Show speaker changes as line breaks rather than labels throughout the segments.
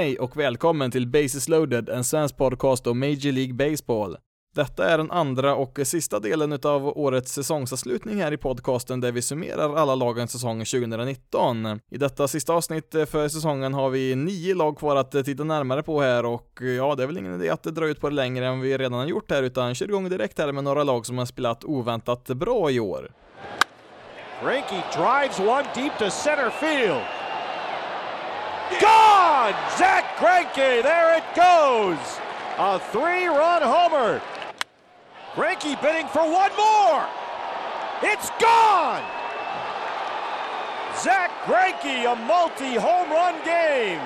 Hej och välkommen till Bases loaded, en svensk podcast om Major League Baseball. Detta är den andra och sista delen av årets säsongsavslutning här i podcasten där vi summerar alla lagens säsong 2019. I detta sista avsnitt för säsongen har vi nio lag kvar att titta närmare på här och ja, det är väl ingen idé att dra ut på det längre än vi redan har gjort här utan kör igång direkt här med några lag som har spelat oväntat bra i år.
Greinke drives one deep to center field. Gone! Zach Greinke, there it goes! A three-run homer. Greinke bidding for one more. It's gone! Zach Greinke, a multi-home run game.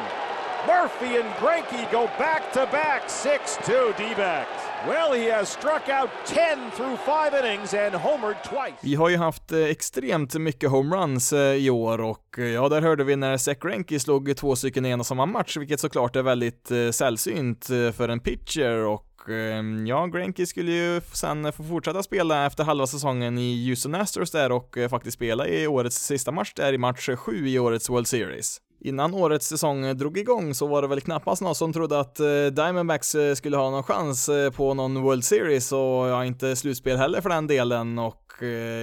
Murphy and Greinke go back-to-back 6-2 D-backs. Well, he has struck out 10 through 5 innings and homered twice.
Vi har ju haft eh, extremt mycket homeruns eh, i år och eh, ja, där hörde vi när Zach Greinke slog två stycken i en och samma match, vilket såklart är väldigt sällsynt för en pitcher och ehm, ja, Greinke skulle ju sen få fortsätta spela efter halva säsongen i Houston Astros där och faktiskt spela i årets sista match där i match 7 i årets World Series. Innan årets säsong drog igång så var det väl knappast någon som trodde att eh, Diamondbacks eh, skulle ha någon chans eh, på någon World Series och ja, inte slutspel heller för den delen och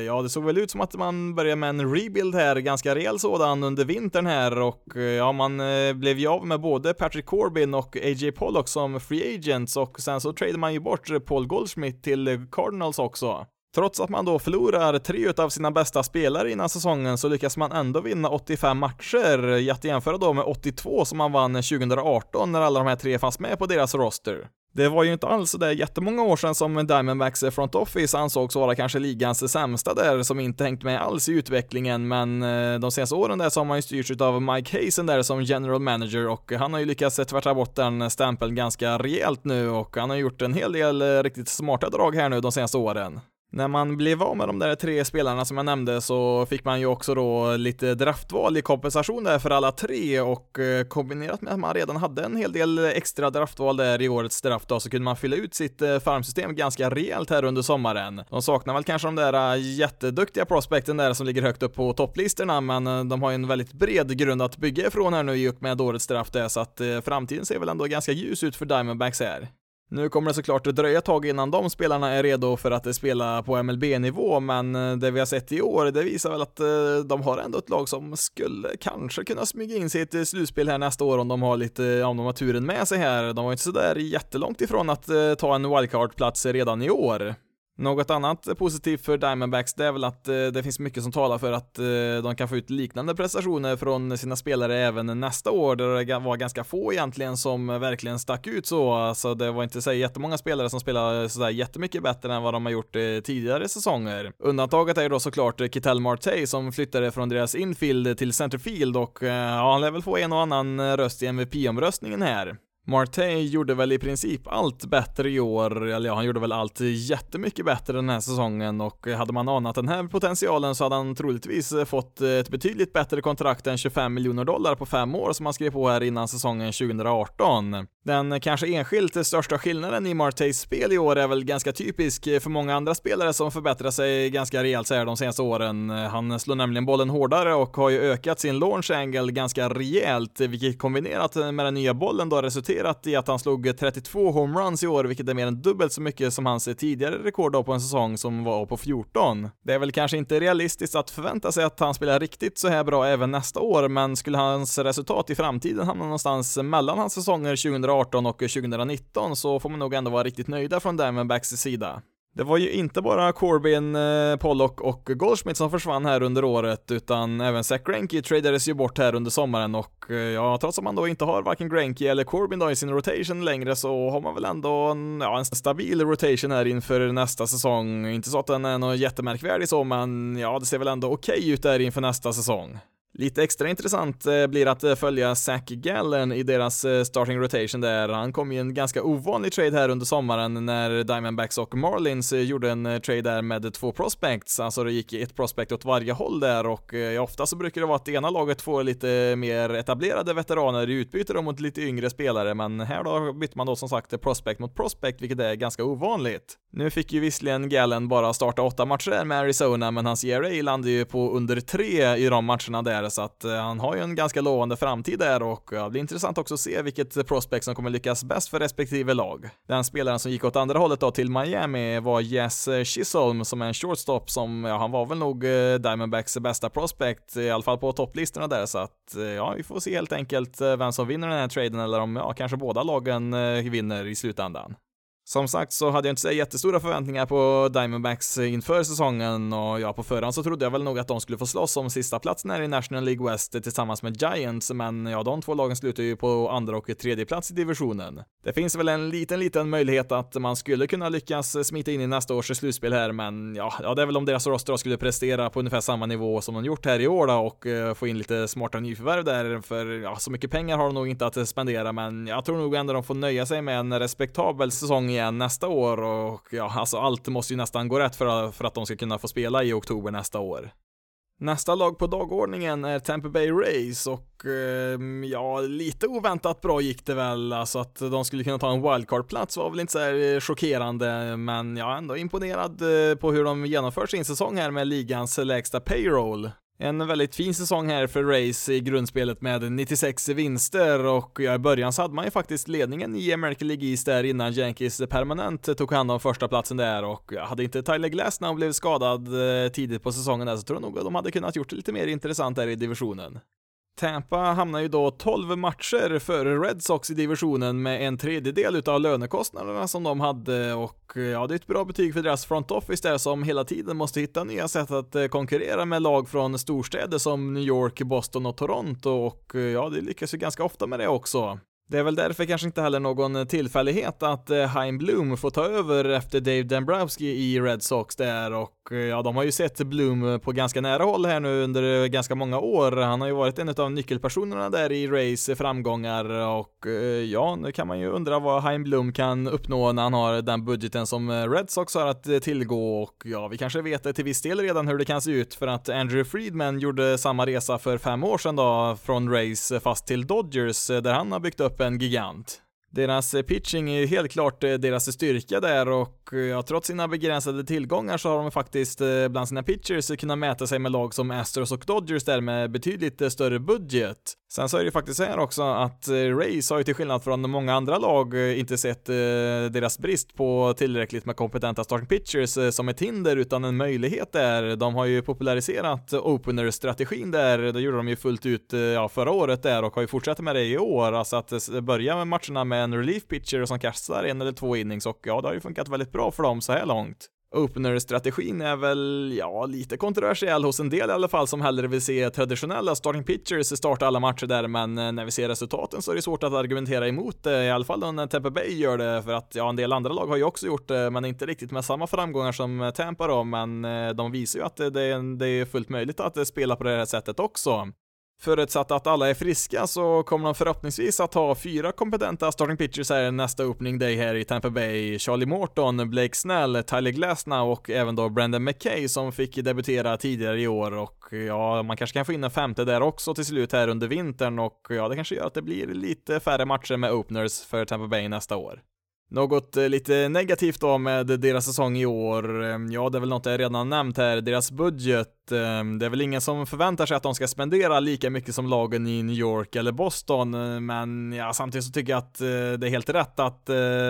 ja, det såg väl ut som att man började med en rebuild här, ganska rejäl sådan under vintern här och ja, man blev ju av med både Patrick Corbin och A.J. Pollock som free agents och sen så tradade man ju bort Paul Goldschmidt till Cardinals också. Trots att man då förlorar tre av sina bästa spelare innan säsongen så lyckas man ändå vinna 85 matcher, att jämföra då med 82 som man vann 2018 när alla de här tre fanns med på deras roster. Det var ju inte alls sådär jättemånga år sedan som Diamondbacks front office ansågs vara kanske ligans sämsta där, som inte hängt med alls i utvecklingen, men eh, de senaste åren där så har man ju styrts av Mike Hazen där som general manager och han har ju lyckats tvärta bort den stämpeln ganska rejält nu och han har gjort en hel del eh, riktigt smarta drag här nu de senaste åren. När man blev av med de där tre spelarna som jag nämnde så fick man ju också då lite draftval i kompensation där för alla tre och eh, kombinerat med att man redan hade en hel del extra draftval där i årets draft då, så kunde man fylla ut sitt eh, farmsystem ganska rejält här under sommaren. De saknar väl kanske de där eh, jätteduktiga prospekten där som ligger högt upp på topplistorna men de har ju en väldigt bred grund att bygga ifrån här nu i och med årets draft där så att framtiden ser väl ändå ganska ljus ut för Diamondbacks här. Nu kommer det såklart att dröja ett tag innan de spelarna är redo för att spela på MLB-nivå, men eh, det vi har sett i år, det visar väl att eh, de har ändå ett lag som skulle kanske kunna smyga in sig i ett eh, slutspel här nästa år om de har lite, om de har turen med sig här. De var inte sådär jättelångt ifrån att ta en wildcard-plats redan i år. Något annat positivt för Diamondbacks det är väl att eh, det finns mycket som talar för att eh, de kan få ut liknande prestationer från sina spelare även nästa år där det var ganska få egentligen som verkligen stack ut så. Alltså det var inte så jättemånga spelare som spelade sådär jättemycket bättre än vad de har gjort eh, tidigare säsonger. Undantaget är ju då såklart Kittel Marte som flyttade från deras infield till centerfield och ja, han lär väl få en och annan röst i MVP-omröstningen här. Marte gjorde väl i princip allt bättre i år, eller ja, han gjorde väl allt jättemycket bättre den här säsongen och hade man anat den här potentialen så hade han troligtvis fått ett betydligt bättre kontrakt än 25 miljoner dollar på fem år som han skrev på här innan säsongen 2018. Den kanske enskilt största skillnaden i Martes spel i år är väl ganska typisk för många andra spelare som förbättrat sig ganska rejält så här de senaste åren. Han slår nämligen bollen hårdare och har ju ökat sin launch angle ganska rejält, vilket kombinerat med den nya bollen då resulterar resulterat i att han slog 32 homeruns i år, vilket är mer än dubbelt så mycket som hans tidigare rekord då på en säsong som var på 14. Det är väl kanske inte realistiskt att förvänta sig att han spelar riktigt så här bra även nästa år, men skulle hans resultat i framtiden hamna någonstans mellan hans säsonger 2018 2018 och 2019 så får man nog ändå vara riktigt nöjda från Diamondbacks sida. Det var ju inte bara Corbin, eh, Pollock och Goldschmidt som försvann här under året, utan även Zach Greinke tradades ju bort här under sommaren och eh, ja, trots att man då inte har varken Greinke eller Corbin då i sin rotation längre så har man väl ändå en, ja, en stabil rotation här inför nästa säsong. Inte så att den är något jättemärkvärdig så, men ja, det ser väl ändå okej okay ut där inför nästa säsong. Lite extra intressant eh, blir att eh, följa Zach Gallen i deras eh, starting rotation där. Han kom i en ganska ovanlig trade här under sommaren när Diamondbacks och Marlins gjorde en trade där med två prospects, alltså det gick ett prospect åt varje håll där och ofta så brukar det vara att det ena laget får lite mer etablerade veteraner i utbyte mot lite yngre spelare, men här då bytte man då som sagt prospect mot prospect, vilket är ganska ovanligt. Nu fick ju visserligen Gallen bara starta åtta matcher med Arizona, men hans ERA landade ju på under tre i de matcherna där, så att eh, han har ju en ganska lovande framtid där och det blir intressant också att se vilket prospect som kommer lyckas bäst för respektive lag. Den spelaren som gick åt andra hållet då till Miami var Jess Chisholm som är en shortstop som, ja, han var väl nog eh, Diamondbacks bästa prospect, i alla fall på topplistorna där, så att eh, ja, vi får se helt enkelt vem som vinner den här traden eller om, ja, kanske båda lagen vinner i slutändan. Som sagt så hade jag inte så jättestora förväntningar på Diamondbacks inför säsongen och ja, på förhand så trodde jag väl nog att de skulle få slåss om sista platsen här i National League West tillsammans med Giants, men ja, de två lagen slutar ju på andra och tredje plats i divisionen. Det finns väl en liten, liten möjlighet att man skulle kunna lyckas smita in i nästa års slutspel här, men ja, ja det är väl om deras roster skulle prestera på ungefär samma nivå som de gjort här i år då och eh, få in lite smarta nyförvärv där, för ja, så mycket pengar har de nog inte att spendera, men jag tror nog ändå de får nöja sig med en respektabel säsong igen nästa år och ja, alltså allt måste ju nästan gå rätt för att, för att de ska kunna få spela i oktober nästa år. Nästa lag på dagordningen är Tampa Bay Rays och eh, ja, lite oväntat bra gick det väl, alltså att de skulle kunna ta en wildcard-plats var väl inte så här eh, chockerande, men jag är ändå imponerad eh, på hur de genomför sin säsong här med ligans lägsta payroll. En väldigt fin säsong här för Race i grundspelet med 96 vinster och i början så hade man ju faktiskt ledningen i American League East där innan Yankees permanent tog hand om första platsen där och hade inte Tyler Glass när han blev skadad eh, tidigt på säsongen där så tror jag nog att de hade kunnat gjort det lite mer intressant där i divisionen. Tampa hamnar ju då 12 matcher före Red Sox i divisionen med en tredjedel utav lönekostnaderna som de hade och eh, ja, det är ett bra betyg för deras front office där som hela tiden måste hitta nya sätt att eh, konkurrera med lag från storstäder som New York, Boston och Toronto och eh, ja, det lyckas ju ganska ofta med det också. Det är väl därför kanske inte heller någon tillfällighet att Heim Bloom får ta över efter Dave Dombrowski i Red Sox där och och eh, ja, de har ju sett Bloom på ganska nära håll här nu under eh, ganska många år. Han har ju varit en av nyckelpersonerna där i Rays eh, framgångar och ja, nu kan man ju undra vad Heim Bloom kan uppnå när han har den budgeten som Red Sox har att tillgå och ja, vi kanske vet till viss del redan hur det kan se ut för att Andrew Friedman gjorde samma resa för fem år sedan då från Rays fast till Dodgers där han har byggt upp en gigant. Deras eh, pitching är ju helt klart eh, deras styrka där och eh, ja, trots sina begränsade tillgångar så har de faktiskt bland sina pitchers kunnat mäta sig med lag som Astros och Dodgers där med betydligt större budget. Sen så är det ju faktiskt så här också att eh, Rays har ju till skillnad från många andra lag eh, inte sett eh, deras brist på tillräckligt med kompetenta starting pitchers som ett hinder utan en möjlighet där. De har ju populariserat opener-strategin där, det gjorde de ju fullt ut ja, förra året där och har ju fortsatt med det i år, alltså att börja med matcherna med en relief pitcher som kastar en eller två innings och ja, det har ju funkat väldigt bra för dem så här långt. Opener-strategin är väl, ja, lite kontroversiell hos en del i alla fall som hellre vill se traditionella starting pitchers starta alla matcher där, men eh, när vi ser resultaten så är det svårt att argumentera emot det, i alla fall när Tampa Bay gör det, för att ja, en del andra lag har ju också gjort det, men inte riktigt med samma framgångar som eh, Tampa då, men de visar ju att det, det är fullt möjligt att spela på det här sättet också. Förutsatt att alla är friska så kommer de förhoppningsvis att ha fyra kompetenta starting pitchers här nästa opening day här i Tampa Bay. Charlie Morton, Blake Snell, Tyler Glasnow och även då Brandon McKay som fick debutera tidigare i år och ja, man kanske kan få in en femte där också till slut här under vintern och ja, det kanske gör att det blir lite färre matcher med openers för Tampa Bay nästa år. Något eh, lite negativt då med deras säsong i år, ehm, ja det är väl något jag redan nämnt här, deras budget, ehm, det är väl ingen som förväntar sig att de ska spendera lika mycket som lagen i New York eller Boston, eh, men ja, samtidigt så tycker jag att eh, det är helt rätt att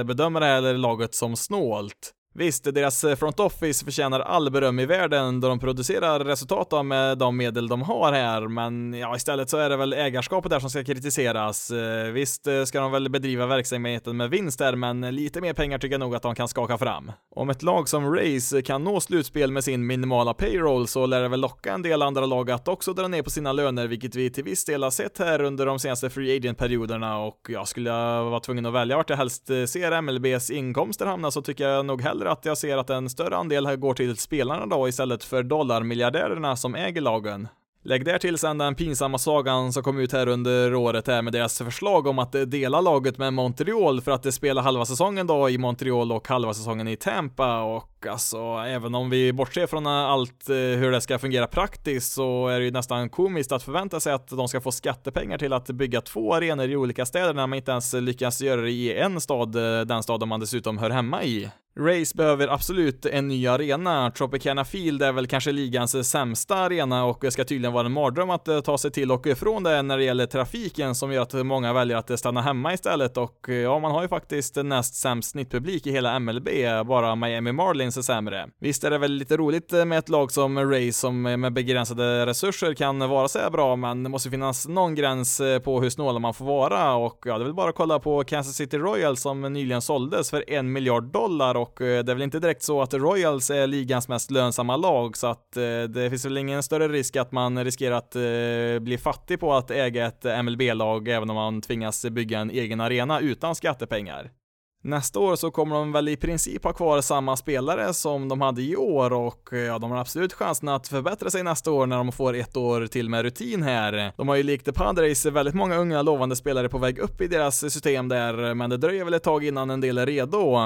bedöma det här laget som snålt. Visst, deras eh, front office förtjänar all beröm i världen då de producerar resultat med de medel de har här, men ja, istället så är det väl ägarskapet där som ska kritiseras. Eh, visst eh, ska de väl bedriva verksamheten med vinst där, men lite mer pengar tycker jag nog att de kan skaka fram. Om ett lag som Race kan nå slutspel med sin minimala payroll så lär det väl locka en del andra lag att också dra ner på sina löner, vilket vi till viss del har sett här under de senaste free agent-perioderna och jag skulle vara tvungen att välja vart jag helst ser MLBs inkomster hamna så tycker jag nog hellre hellre att jag ser att en större andel går till spelarna då istället för dollarmiljardärerna som äger lagen. Lägg där till sen den pinsamma sagan som kom ut här under året här med deras förslag om att dela laget med Montreal för att spela halva säsongen då i Montreal och halva säsongen i Tampa och alltså även om vi bortser från allt eh, hur det ska fungera praktiskt så är det ju nästan komiskt att förvänta sig att de ska få skattepengar till att bygga två arenor i olika städer när man inte ens lyckas göra det i en stad, eh, den staden man dessutom hör hemma i. Race behöver absolut en ny arena. Tropicana Field är väl kanske ligans sämsta arena och det ska tydligen vara en mardröm att eh, ta sig till och ifrån det när det gäller trafiken som gör att många väljer att stanna hemma istället och ja, man har ju faktiskt näst sämst snittpublik i hela MLB, bara Miami Marlins är sämre. Visst är det väl lite roligt med ett lag som Ray som med begränsade resurser kan vara så här bra, men det måste finnas någon gräns eh, på hur snåla man får vara och ja, det är väl bara att kolla på Kansas City Royals som nyligen såldes för en miljard dollar och eh, det är väl inte direkt så att Royals är ligans mest lönsamma lag så att eh, det finns väl ingen större risk att man riskerar att bli fattig på att äga ett MLB-lag även om man tvingas bygga en egen arena utan skattepengar. Nästa år så kommer de väl i princip ha kvar samma spelare som de hade i år och eh, ja, de har absolut chansen att förbättra sig nästa år när de får ett år till med rutin här. De har ju likt Padres väldigt många unga lovande spelare på väg upp i deras system där, men det dröjer väl ett tag innan en del är redo.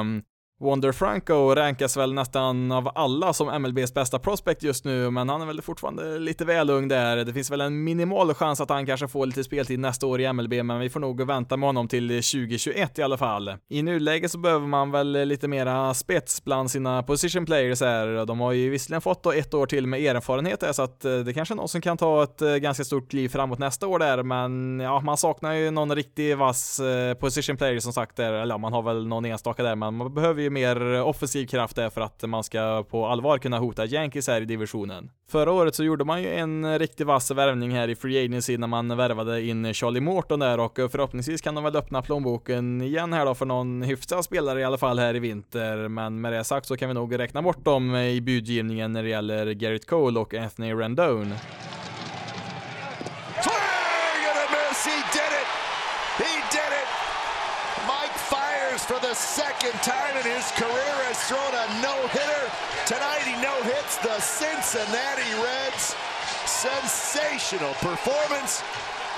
Wander Franco rankas väl nästan av alla som MLBs bästa prospect just nu, men han är väl fortfarande lite väl ung där. Det finns väl en minimal chans att han kanske får lite speltid nästa år i MLB, men vi får nog vänta med honom till 2021 i alla fall. I nuläget så behöver man väl lite mera spets bland sina position players här. De har ju visserligen fått då ett år till med erfarenhet där, så att eh, det kanske är någon som kan ta ett eh, ganska stort kliv framåt nästa år där, men ja, man saknar ju någon riktig vass eh, position player som sagt där, eller ja, man har väl någon enstaka där, men man behöver ju mer offensiv kraft där för att man ska på allvar kunna hota Yankees här i divisionen. Förra året så gjorde man ju en riktigt vass värvning här i Free Agency när man värvade in Charlie Morton där och förhoppningsvis kan de väl öppna plånboken igen här då för någon hyfsad spelare i alla fall här i vinter. Men med det sagt så kan vi nog räkna bort dem i budgivningen när det gäller Garrett Cole och Anthony Rendone. For the second time in his career has thrown a no-hitter. Tonight he no-hits the Cincinnati Reds. Sensational performance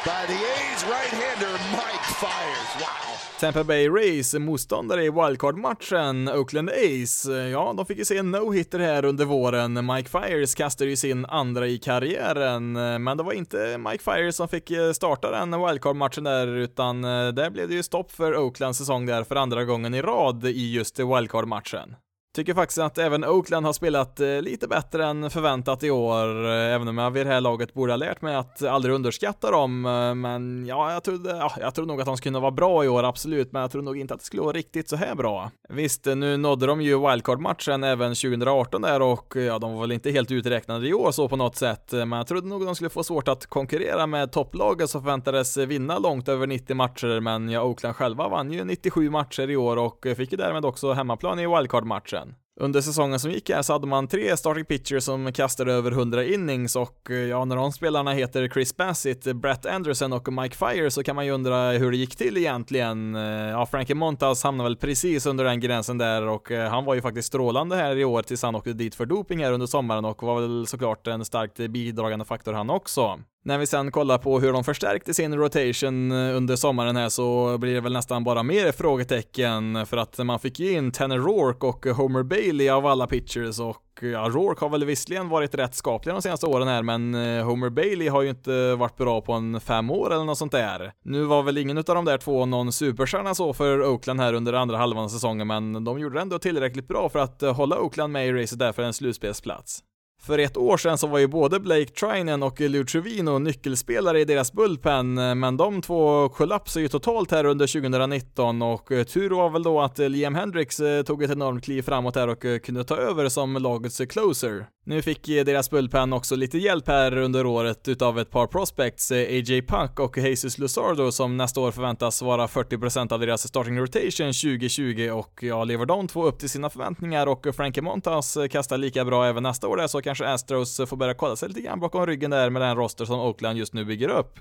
by the A's right-hander Mike Fires. Wow! Tampa Bay Rays motståndare i wildcard-matchen, Oakland A's, ja, de fick ju se en no-hitter här under våren. Mike Fires kastade ju sin andra i karriären, men det var inte Mike Fires som fick eh, starta den wildcard-matchen där, utan eh, där blev det ju stopp för Oaklands säsong där för andra gången i rad i just wildcard-matchen. Tycker faktiskt att även Oakland har spelat eh, lite bättre än förväntat i år, eh, även om jag vid det här laget borde ha lärt mig att aldrig underskatta dem. Eh, men ja, jag trodde, ja, jag trodde nog att de skulle vara bra i år, absolut, men jag trodde nog inte att det skulle vara riktigt så här bra. Visst, nu nådde de ju wildcard-matchen även 2018 där och ja, de var väl inte helt uträknade i år så på något sätt, men jag trodde nog att de skulle få svårt att konkurrera med topplaget som förväntades vinna långt över 90 matcher, men ja, Oakland själva vann ju 97 matcher i år och fick ju därmed också hemmaplan i wildcard-matchen. Under säsongen som gick här så hade man tre starting pitchers som kastade över 100 innings och eh, ja, när de spelarna heter Chris Bassett, Brett Anderson och Mike Fire så kan man ju undra hur det gick till egentligen. Eh, ja, Frankie Montas hamnade väl precis under den gränsen där och eh, han var ju faktiskt strålande här i år tills han åkte dit för doping här under sommaren och var väl såklart en starkt bidragande faktor han också. När vi sen kollar på hur de förstärkte sin rotation eh, under sommaren här så blir det väl nästan bara mer frågetecken för att man fick ju in Tanner Rourke och Homer Bailey av alla pitchers och ja, Rourke har väl visserligen varit rätt skaplig de senaste åren här men eh, Homer Bailey har ju inte varit bra på en fem år eller något sånt där. Nu var väl ingen av de där två någon superstjärna så för Oakland här under andra halvan av säsongen men de gjorde det ändå tillräckligt bra för att eh, hålla Oakland med i racet där för en slutspelsplats. För ett år sedan så var ju både Blake Trinen och Lou Trevino nyckelspelare i deras bullpen, men de två kollapsade ju totalt här under 2019 och eh, tur var väl då att eh, Liam Hendricks eh, tog ett enormt kliv framåt här och kunde ta över som lagets closer. Nu fick deras bullpen också lite hjälp här under året utav ett par prospects, AJ Puck och Jesus Luzardo som nästa år förväntas vara 40% av deras starting rotation 2020 och ja, lever de två upp till sina förväntningar och Frankie Montas kastar lika bra även nästa år där så kanske Astros får börja kolla sig lite grann bakom ryggen där med den roster som Oakland just nu bygger upp.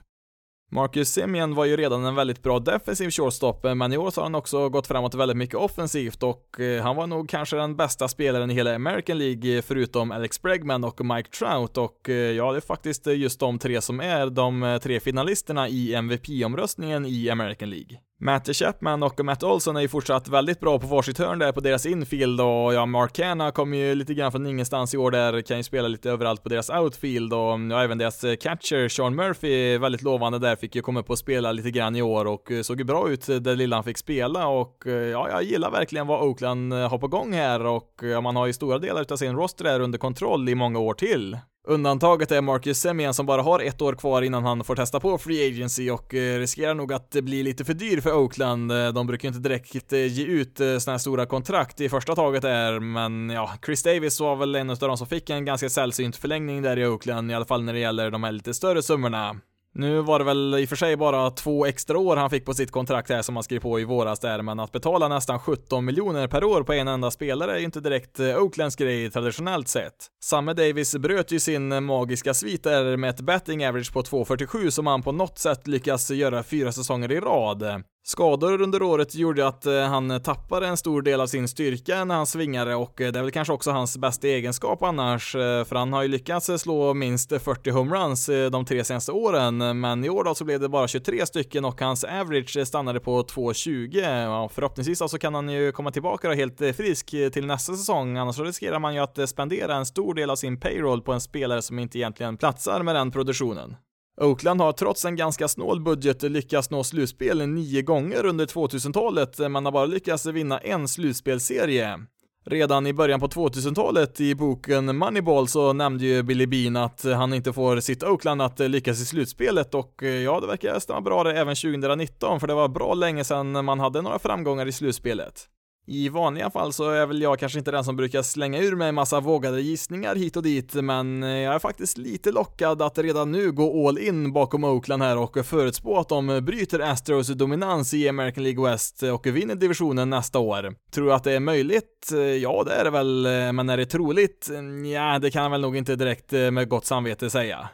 Marcus Simeon var ju redan en väldigt bra defensiv shortstop, men i år så har han också gått framåt väldigt mycket offensivt och eh, han var nog kanske den bästa spelaren i hela American League eh, förutom Alex Bregman och Mike Trout och eh, ja, det är faktiskt just de tre som är de tre finalisterna i MVP-omröstningen i American League. Matt Chapman och Matt Olson är ju fortsatt väldigt bra på varsitt hörn där på deras infield och ja, Mark Hanna kommer ju lite grann från ingenstans i år där, kan ju spela lite överallt på deras outfield och mm, ja, även deras eh, catcher Sean Murphy, väldigt lovande där, fick ju komma upp och spela lite grann i år och eh, såg ju bra ut eh, det lilla han fick spela och ja, jag gillar verkligen vad Oakland har på gång här och ja, man har ju stora delar utav sin roster där under kontroll i många år till. Undantaget är Marcus Semien som bara har ett år kvar innan han får testa på Free Agency och eh, riskerar nog att bli lite för dyr för Oakland. Eh, de brukar inte direkt eh, ge ut såna här stora kontrakt i första taget är, men ja, Chris Davis var väl en av de som fick en ganska sällsynt förlängning där i Oakland, i alla fall när det gäller de här lite större summorna. Nu var det väl i och för sig bara två extra år han fick på sitt kontrakt här som han skrev på i våras där, men att betala nästan 17 miljoner per år på en enda spelare är ju inte direkt eh, Oaklands grej traditionellt sett. Samme Davis bröt ju sin eh, magiska svit där med ett betting average på 2,47 som han på något sätt lyckas göra fyra säsonger i rad. Skador under året gjorde att eh, han tappade en stor del av sin styrka när han svingade och eh, det är väl kanske också hans bästa egenskap annars, eh, för han har ju lyckats slå minst 40 homeruns de tre senaste åren, men i år då så blev det bara 23 stycken och hans average stannade på 2,20. Ja, förhoppningsvis så kan han ju komma tillbaka då helt frisk till nästa säsong, annars så riskerar man ju att spendera en stor del av sin payroll på en spelare som inte egentligen platsar med den produktionen. Oakland har trots en ganska snål budget lyckats nå slutspel nio gånger under 2000-talet, eh, man har bara lyckats vinna en slutspelserie. Redan i början på 2000-talet i boken Moneyball så nämnde ju Billy Bean att han inte får sitt Oakland att lyckas i slutspelet och eh, ja, det verkar stämma bra det även 2019 för det var bra länge sedan man hade några framgångar i slutspelet. I vanliga fall så är väl jag kanske inte den som brukar slänga ur mig massa vågade gissningar hit och dit, men eh, jag är faktiskt lite lockad att redan nu gå all in bakom Oakland här och förutspå att de bryter Astros dominans i American League West och vinner divisionen nästa år. Tror jag att det är möjligt? Eh, ja, det är det väl, eh, men är det troligt? Mm, ja, det kan jag väl nog inte direkt med gott samvete säga.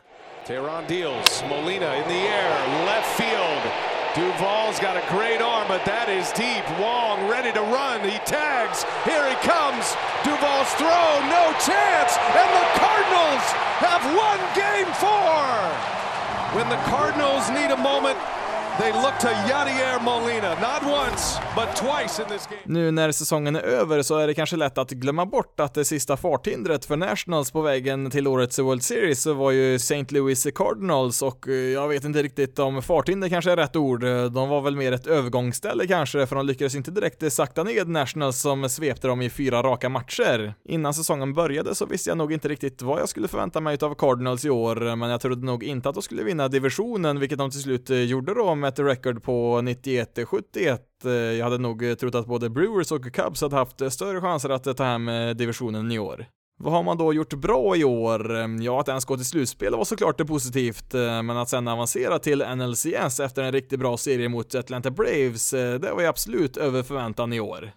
Tehran deals, Molina in the air, left field. Duvall's got a great arm, but that is deep. Wong ready to run. He tags. Here he comes. Duvall's throw, no chance. And the Cardinals have won game four. When the Cardinals need a moment, They look to Yadier Molina, not once, but twice in this game. Nu när säsongen är över så är det kanske lätt att glömma bort att det sista farthindret för Nationals på vägen till årets World Series var ju St. Louis Cardinals och eh, jag vet inte riktigt om farthinder kanske är rätt ord. De var väl mer ett övergångsställe kanske, för de lyckades inte direkt sakta ned Nationals som svepte dem i fyra raka matcher. Innan säsongen började så visste jag nog inte riktigt vad jag skulle förvänta mig av Cardinals i år, men jag trodde nog inte att de skulle vinna divisionen, vilket de till slut eh, gjorde då med ett record på 91-71. Eh, jag hade nog trott att både Brewers och Cubs hade haft eh, större chanser att eh, ta hem divisionen i år. Vad har man då gjort bra i år? Ehm, ja, att ens gå till slutspel var såklart positivt, men att sen avancera till NLCS efter en riktigt bra serie mot Atlanta Braves, det var ju absolut över förväntan i år.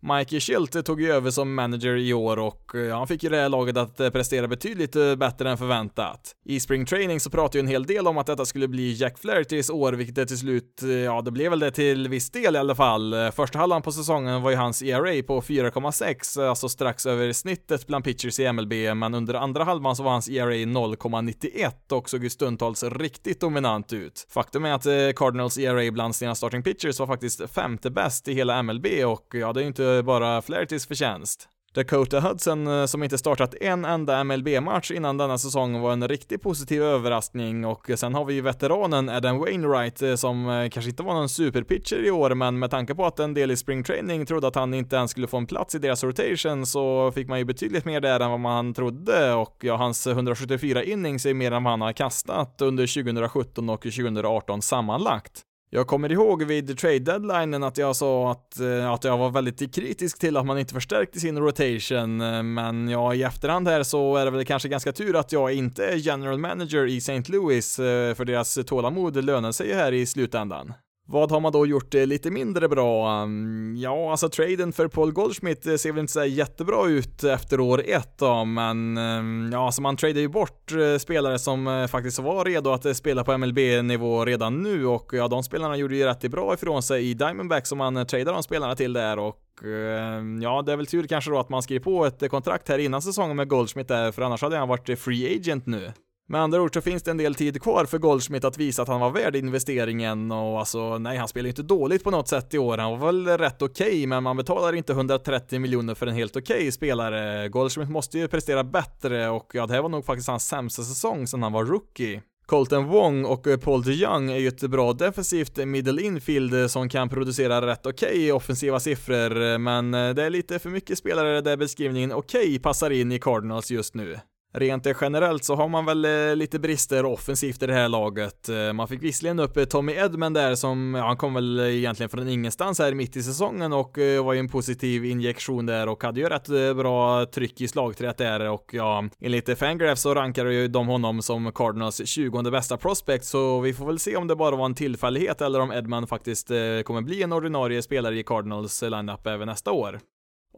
Mikey Schilt tog ju över som manager i år och eh, han fick ju det här laget att eh, prestera betydligt eh, bättre än förväntat. I spring training så pratade ju en hel del om att detta skulle bli Jack Flahertys år, vilket det till slut, ja det blev väl det till viss del i alla fall. Första halvan på säsongen var ju hans ERA på 4,6, alltså strax över snittet bland pitchers i MLB, men under andra halvan så var hans ERA 0,91 och såg ju stundtals riktigt dominant ut. Faktum är att Cardinals ERA bland sina starting pitchers var faktiskt femte bäst i hela MLB och ja, det är ju inte bara Flahertys förtjänst. Dakota Hudson, eh, som inte startat en enda MLB-match innan denna säsong, var en riktigt positiv överraskning och sen har vi ju veteranen Adam Wainwright eh, som eh, kanske inte var någon superpitcher i år, men med tanke på att en del i springtraining trodde att han inte ens skulle få en plats i deras rotation så fick man ju betydligt mer där än vad man trodde och ja, hans 174 innings är mer än vad han har kastat under 2017 och 2018 sammanlagt. Jag kommer ihåg vid trade deadlinen att jag sa att, eh, att jag var väldigt kritisk till att man inte förstärkte sin rotation, eh, men ja, i efterhand här så är det väl kanske ganska tur att jag inte är general manager i St. Louis, eh, för deras tålamod lönar sig här i slutändan. Vad har man då gjort eh, lite mindre bra? Mm, ja, alltså traden för Paul Goldschmidt eh, ser väl inte så jättebra ut efter år ett då, men mm, ja, alltså man tradar ju bort eh, spelare som faktiskt var redo att spela på MLB-nivå redan nu och ja, de spelarna gjorde ju rätt bra ifrån sig i Diamondback som man tradar de spelarna till där och mm, ja, det är väl tur kanske då att man skriver på ett kontrakt här innan säsongen med Goldschmidt där, för annars hade han varit free agent nu. Med andra ord så finns det en del tid kvar för Goldschmidt att visa att han var värd investeringen och alltså nej, han spelar ju inte dåligt på något sätt i år. Han var väl rätt okej, okay, men man betalar inte 130 miljoner för en helt okej okay spelare. Goldschmidt måste ju prestera bättre och ja, det här var nog faktiskt hans sämsta säsong sedan han var rookie. Colton Wong och eh, Paul DeJoung är ju ett bra defensivt middle infield som kan producera rätt okej okay offensiva siffror, men eh, det är lite för mycket spelare där beskrivningen okej okay passar in i Cardinals just nu. Rent eh, generellt så har man väl eh, lite brister offensivt i det här laget. Eh, man fick visserligen upp Tommy Edman där som, ja, han kom väl egentligen från ingenstans här mitt i säsongen och var ju en positiv injektion där och hade ju rätt bra tryck i slagträet där och ja, enligt Fangraph så rankar ju de honom som Cardinals 20 bästa prospect så vi får väl se om det bara var en tillfällighet eller om Edman faktiskt kommer bli en ordinarie spelare i Cardinals lineup även nästa år.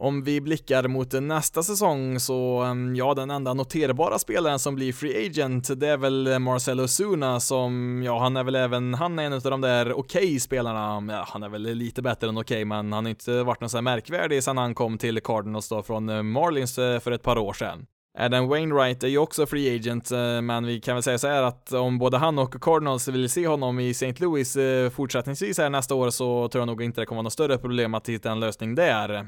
Om vi blickar mot nästa säsong så, mm, ja, den enda noterbara spelaren som blir free agent, det är väl Marcelo Zuna som, ja, han är väl även, han är en av de där okej okay spelarna, mm, ja, han är väl lite bättre än okej, okay, men han har inte varit någon så här märkvärdig sedan han kom till Cardinals då från eh, Marlins eh, för ett par år sedan. Adam Wainwright är ju också free agent, eh, men vi kan väl säga så här att om både han och Cardinals vill se honom i St. Louis fortsättningsvis här nästa år så tror jag nog inte det kommer vara något större problem att hitta en lösning där.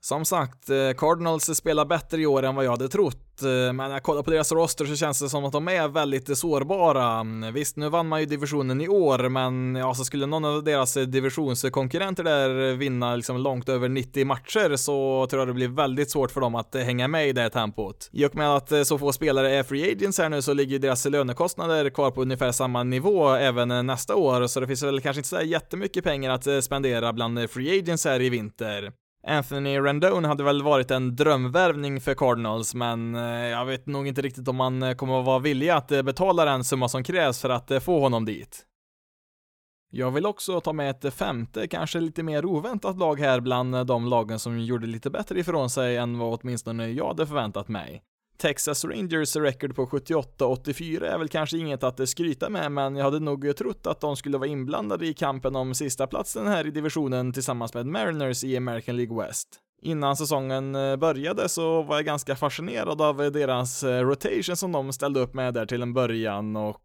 Som sagt, eh, Cardinals spelar bättre i år än vad jag hade trott, eh, men när jag kollar på deras roster så känns det som att de är väldigt eh, sårbara. Visst, nu vann man ju divisionen i år, men ja, så skulle någon av deras divisionskonkurrenter där vinna liksom långt över 90 matcher så tror jag det blir väldigt svårt för dem att hänga med i det tempot. I och med att så få spelare är free agents här nu så ligger deras lönekostnader kvar på ungefär samma nivå även nästa år, så det finns väl kanske inte så jättemycket pengar att spendera bland free agents här i vinter. Anthony Rendon hade väl varit en drömvärvning för Cardinals, men eh, jag vet nog inte riktigt om man eh, kommer att vara villig att eh, betala den summa som krävs för att få honom dit. Jag vill också ta med ett femte, kanske lite mer oväntat lag här bland de lagen som gjorde lite bättre ifrån sig än vad åtminstone jag hade förväntat mig. Texas Rangers record på 78-84 är väl kanske inget att skryta med, men jag hade nog trott att de skulle vara inblandade i kampen om sista platsen här i divisionen tillsammans med Mariners i American League West. Innan säsongen eh, började så var jag ganska fascinerad av eh, deras eh, rotation som de ställde upp med där till en början och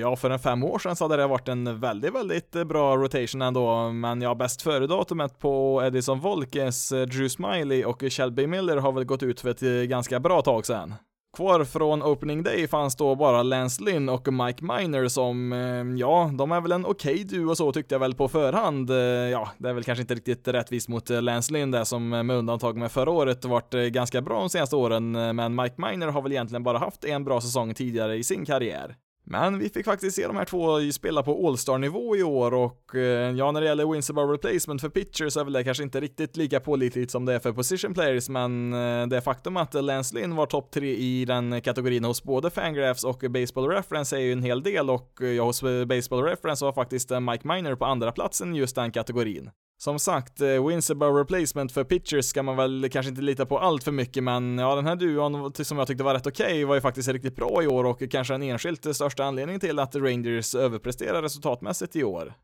ja, för en fem år sedan så hade det varit en väldigt, väldigt bra rotation ändå, men ja, bäst före-datumet på Edison Volkes, Drew Smiley och Shelby Miller har väl gått ut för ett ganska bra tag sedan. Kvar från opening day fanns då bara Lance Lynn och Mike Miner som, eh, ja, de är väl en okej okay duo så tyckte jag väl på förhand. Eh, ja, det är väl kanske inte riktigt rättvist mot eh, Lance Lynn där som med undantag med förra året varit ganska bra de senaste åren, men Mike Miner har väl egentligen bara haft en bra säsong tidigare i sin karriär. Men vi fick faktiskt se de här två spela på All-star-nivå i år och eh, ja, när det gäller wins above replacement för pitchers är väl det kanske inte riktigt lika pålitligt som det är för position players, men eh, det faktum att Lance Lynn var topp tre i den kategorin hos både Fangraphs och Baseball Reference är ju en hel del och eh, ja, hos Baseball Reference var faktiskt Mike Miner på andra platsen i just den kategorin. Som sagt, eh, wins above replacement för pitchers ska man väl kanske inte lita på allt för mycket, men ja, den här duon som jag tyckte var rätt okej okay, var ju faktiskt riktigt bra i år och kanske den enskilt eh, största anledningen till att Rangers överpresterar resultatmässigt i år.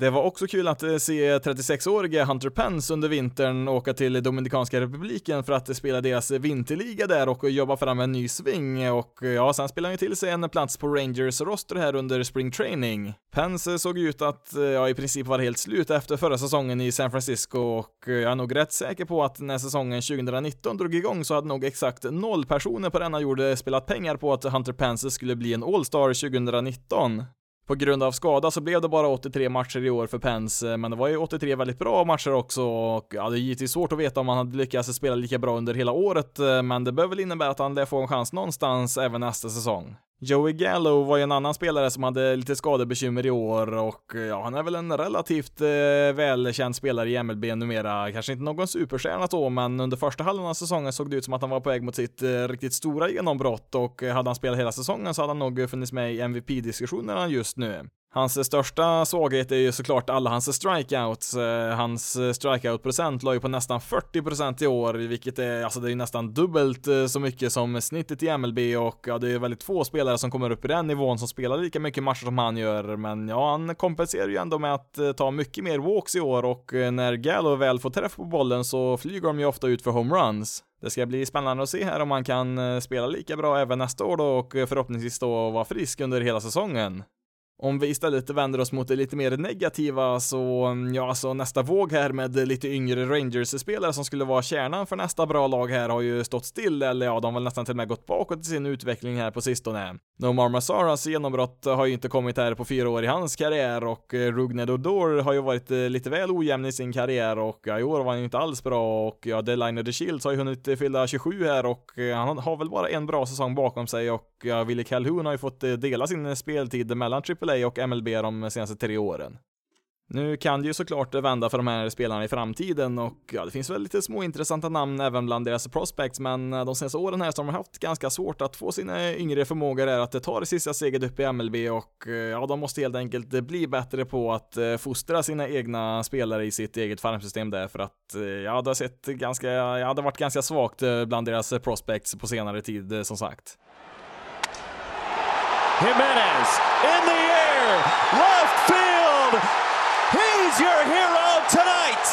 Det var också kul att eh, se 36-årige Hunter Pence under vintern åka till Dominikanska republiken för att spela deras vinterliga där och jobba fram en ny sving och eh, ja, sen spelade han ju till sig en plats på Rangers roster här under spring training. Pence såg ut att eh, ja, i princip vara helt slut efter förra säsongen i San Francisco och jag är nog rätt säker på att när säsongen 2019 drog igång så hade nog exakt noll personer på denna jord spelat pengar på att Hunter Pence skulle bli en All-Star 2019. På grund av skada så blev det bara 83 matcher i år för Pence, eh, men det var ju 83 väldigt bra matcher också och ja, det är givetvis svårt att veta om han hade lyckats spela lika bra under hela året, eh, men det bör väl innebära att han lär få en chans någonstans även nästa säsong. Joey Gallo var ju en annan spelare som hade lite skadebekymmer i år och ja, han är väl en relativt eh, välkänd spelare i MLB numera. Kanske inte någon superstjärna så, men under första halvan av säsongen såg det ut som att han var på väg mot sitt eh, riktigt stora genombrott och eh, hade han spelat hela säsongen så hade han nog funnits med i MVP-diskussionerna just nu. Hans största svaghet är ju såklart alla hans strikeouts. Eh, hans strikeout-procent låg ju på nästan 40% i år, vilket är, alltså det är nästan dubbelt eh, så mycket som snittet i MLB och ja, det är väldigt få spelare som kommer upp i den nivån som spelar lika mycket matcher som han gör, men ja, han kompenserar ju ändå med att eh, ta mycket mer walks i år och när Gallo väl får träff på bollen så flyger de ju ofta ut för homeruns. Det ska bli spännande att se här om han kan spela lika bra även nästa år då och förhoppningsvis då vara frisk under hela säsongen. Om vi istället vänder oss mot det lite mer negativa så, mm, ja alltså nästa våg här med lite yngre Rangers-spelare som skulle vara kärnan för nästa bra lag här har ju stått still, eller ja, de har väl nästan till och med gått bakåt i sin utveckling här på sistone. Nomar Masaras genombrott har ju inte kommit här på fyra år i hans karriär och eh, Rugned Odor har ju varit eh, lite väl ojämn i sin karriär och ja, i år var han ju inte alls bra och ja, Deliner the Shields har ju hunnit fylla 27 här och eh, han har väl bara en bra säsong bakom sig och ja, Willie Calhoun har ju fått eh, dela sin eh, speltid mellan AAA och MLB de senaste tre åren. Nu kan det ju såklart vända för de här spelarna i framtiden och ja, det finns väl lite små intressanta namn även bland deras prospects, men eh, de senaste åren här så har de haft ganska svårt att få sina yngre förmågor där att ta det sista steget upp i MLB och ja, de måste helt enkelt bli bättre på att fostra sina egna spelare i sitt eget farmsystem där för att ja, det har sett ganska, ja, det har varit ganska svagt bland deras prospects på senare tid som sagt.
Jimenez in the air, left field. He's your hero tonight.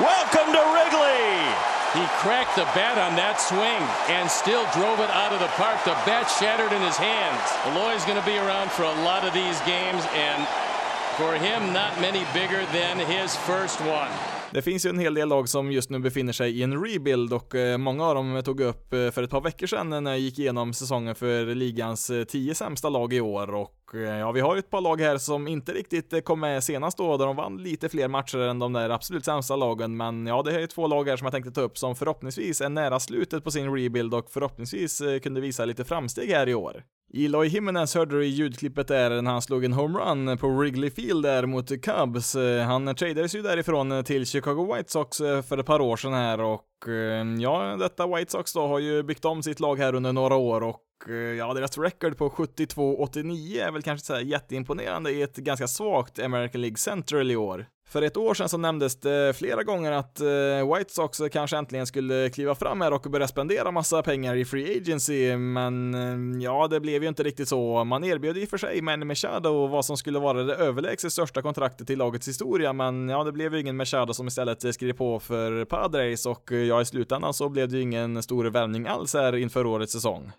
Welcome to Wrigley.
He cracked the bat on that swing and still drove it out of the park. The bat shattered in his hands. Eloy's going to be around for a lot of these games, and for him, not many bigger than his first one.
Det finns ju en hel del lag som just nu befinner sig i en rebuild och eh, många av dem tog upp eh, för ett par veckor sedan när jag gick igenom säsongen för ligans eh, tio sämsta lag i år och ja, vi har ju ett par lag här som inte riktigt kom med senast då, där de vann lite fler matcher än de där absolut sämsta lagen, men ja, det är ju två lag här som jag tänkte ta upp som förhoppningsvis är nära slutet på sin rebuild och förhoppningsvis kunde visa lite framsteg här i år. Eloy Jimenez hörde du i ljudklippet där när han slog en homerun på Wrigley Field där mot Cubs. Han tradades ju därifrån till Chicago White Sox eh, för ett par år sedan här och eh, ja, detta White Sox då har ju byggt om sitt lag här under några år och eh, ja, deras record på 72-89 är väl kanske så här jätteimponerande i ett ganska svagt American League Central i år. För ett år sedan så nämndes det flera gånger att eh, White Sox kanske äntligen skulle kliva fram här och börja spendera massa pengar i Free Agency, men eh, ja, det blev ju inte riktigt så. Man erbjöd i och för sig Manny Machado vad som skulle vara det överlägset största kontraktet i lagets historia, men ja, det blev ju ingen Machado som istället skrev på för Padres och ja, i slutändan så blev det ju ingen stor värvning alls här inför årets säsong.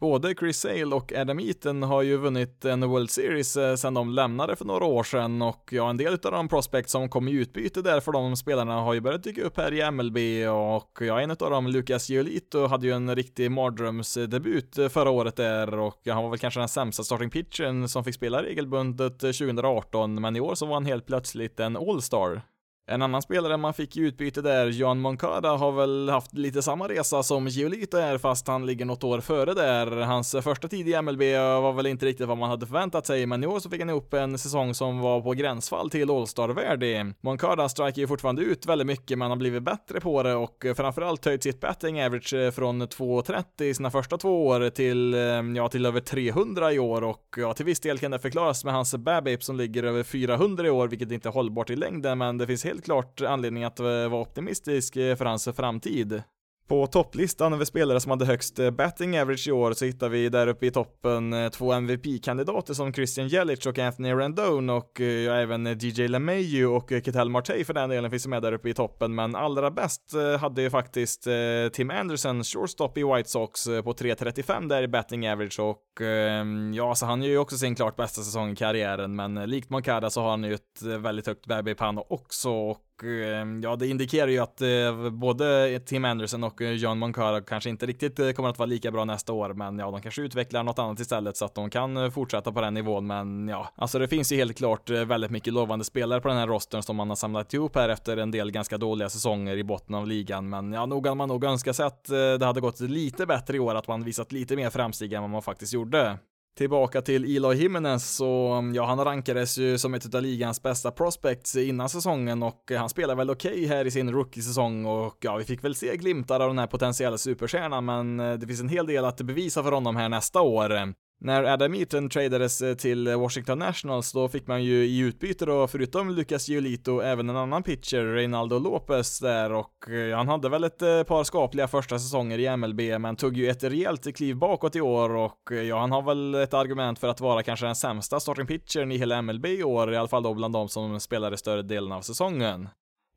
Både Chris Sale och Adam Eaton har ju vunnit en World Series eh, sedan de lämnade för några år sedan. Och ja, en del av de prospects som kom i utbyte där för de spelarna har ju börjat dyka upp här i MLB och ja, en av dem, Lucas Giolito, hade ju en riktig mardrömsdebut eh, förra året där. Och han var väl kanske den sämsta starting pitchen som fick spela regelbundet eh, 2018, men i år så var han helt plötsligt en All-star. En annan spelare man fick i utbyte där, Johan Moncada, har väl haft lite samma resa som Giolito är, fast han ligger något år före där. Hans första tid i MLB var väl inte riktigt vad man hade förväntat sig, men i år så fick han ihop en säsong som var på gränsfall till All-star-värdig. Moncada striker ju fortfarande ut väldigt mycket, men har blivit bättre på det och framförallt höjt sitt batting average från 2,30 i sina första två år till, ja, till över 300 i år och ja, till viss del kan det förklaras med hans BABIP som ligger över 400 i år, vilket inte är hållbart i längden, men det finns helt helt klart anledning att eh, vara optimistisk eh, för hans framtid. På topplistan över spelare som hade högst eh, batting average i år så hittar vi där uppe i toppen eh, två MVP-kandidater som Christian Jelic och Anthony Rendon och eh, ja, även DJ LeMayu och Ketel Marte för den delen finns med där uppe i toppen. Men allra bäst hade ju faktiskt Tim Anderson, shortstop i White Sox på 3.35 där i batting average och ehm, ja, så han gör ju också sin klart bästa säsong i karriären. Men likt Moncada så har han ju ett väldigt högt BB-panna också och Ehm, ja, det indikerar ju att eh, både Tim Anderson och eh, John Moncada kanske inte riktigt eh, kommer att vara lika bra nästa år, men ja, de kanske utvecklar något annat istället så att de kan fortsätta på den nivån, men ja, alltså det finns ju helt klart väldigt mycket lovande spelare på den här rosten som man har samlat ihop här efter en del ganska dåliga säsonger i botten av ligan, men ja, nog hade man nog önskat sig att det hade gått lite bättre i år, att man visat lite mer framsteg än vad man faktiskt gjorde. Tillbaka till Eloy Jimenez så, mm, ja, han rankades ju som ett av ligans bästa prospects innan säsongen och eh, han spelar väl okej okay här i sin rookie-säsong och ja, vi fick väl se glimtar av den här potentiella superstjärnan, men eh, det finns en hel del att bevisa för honom här nästa år. När Adam Eaton tradades eh, till Washington Nationals, då fick man ju i utbyte då, förutom Lucas Giolito, även en annan pitcher, Reynaldo Lopez där och eh, han hade väl ett eh, par skapliga första säsonger i MLB, men tog ju ett rejält kliv bakåt i år och ja, han har väl ett argument för att vara kanske den sämsta starting pitchern i hela MLB i år, i alla fall då bland de som spelade större delen av säsongen.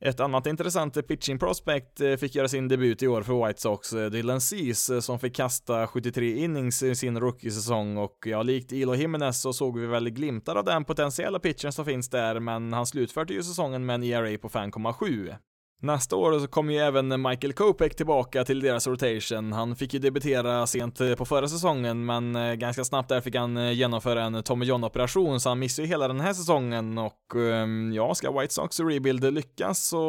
Ett annat intressant pitching prospect eh, fick göra sin debut i år för White Sox, eh, Dylan Cease, eh, som fick kasta 73 innings i sin rookie-säsong och ja, likt Elo Jimenez så såg vi väl glimtar av den potentiella pitchen som finns där, men han slutförde ju säsongen med en ERA på 5,7. Nästa år så kommer ju även Michael Kopek tillbaka till deras rotation. Han fick ju debutera sent eh, på förra säsongen, men eh, ganska snabbt där fick han eh, genomföra en Tommy John-operation, så han missar ju hela den här säsongen och ehm, ja, ska White Sox rebuild lyckas så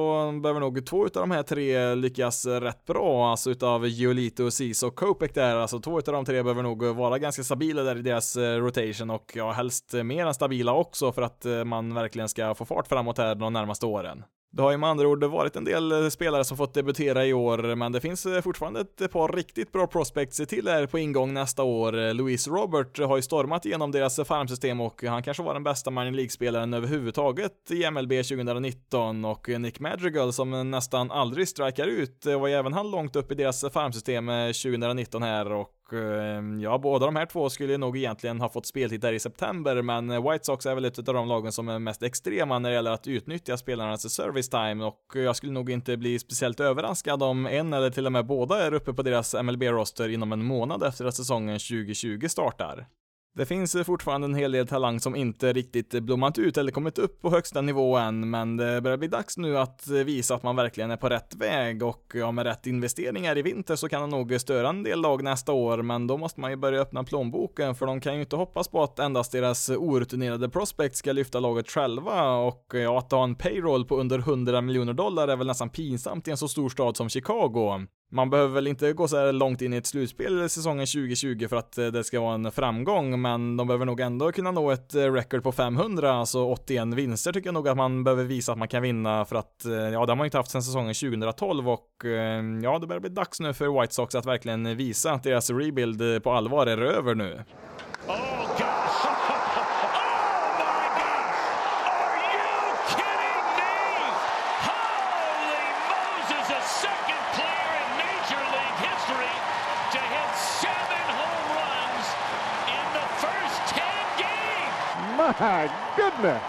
behöver nog två utav de här tre lyckas rätt bra, alltså utav Giolito, Cease och Kopek där, alltså två utav de tre behöver nog vara ganska stabila där i deras rotation och ja, helst mer än stabila också för att man verkligen ska få fart framåt här de närmaste åren. Det har ju med andra ord varit en del eh, spelare som fått debutera i år, men det finns eh, fortfarande ett par riktigt bra prospects till här på ingång nästa år. Eh, Louis Robert har ju stormat igenom deras farmsystem och han kanske var den bästa minor League-spelaren överhuvudtaget i MLB 2019 och Nick Madrigal som nästan aldrig strikar ut var ju även han långt upp i deras farmsystem 2019 här och Ehm, ja, båda de här två skulle nog egentligen ha fått speltid där i september, men eh, White Sox är väl ett av de lagen som är mest extrema när det gäller att utnyttja spelarnas service time och eh, jag skulle nog inte bli speciellt överraskad om en eller till och med båda är uppe på deras MLB-roster inom en månad efter att säsongen 2020 startar. Det finns fortfarande en hel del talang som inte riktigt blommat ut eller kommit upp på högsta nivå än, men det börjar bli dags nu att visa att man verkligen är på rätt väg och ja, med rätt investeringar i vinter så kan det nog störa en del lag nästa år, men då måste man ju börja öppna plånboken för de kan ju inte hoppas på att endast deras orutinerade prospect ska lyfta laget själva och ja, att ha en payroll på under 100 miljoner dollar är väl nästan pinsamt i en så stor stad som Chicago. Man behöver väl inte gå så här långt in i ett slutspel säsongen 2020 för att eh, det ska vara en framgång, men de behöver nog ändå kunna nå ett eh, record på 500, alltså 81 vinster tycker jag nog att man behöver visa att man kan vinna för att, eh, ja, det har man ju inte haft sedan säsongen 2012 och ja, det börjar bli dags nu för White Sox att verkligen visa att deras rebuild på allvar är över nu. Oh,
My goodness!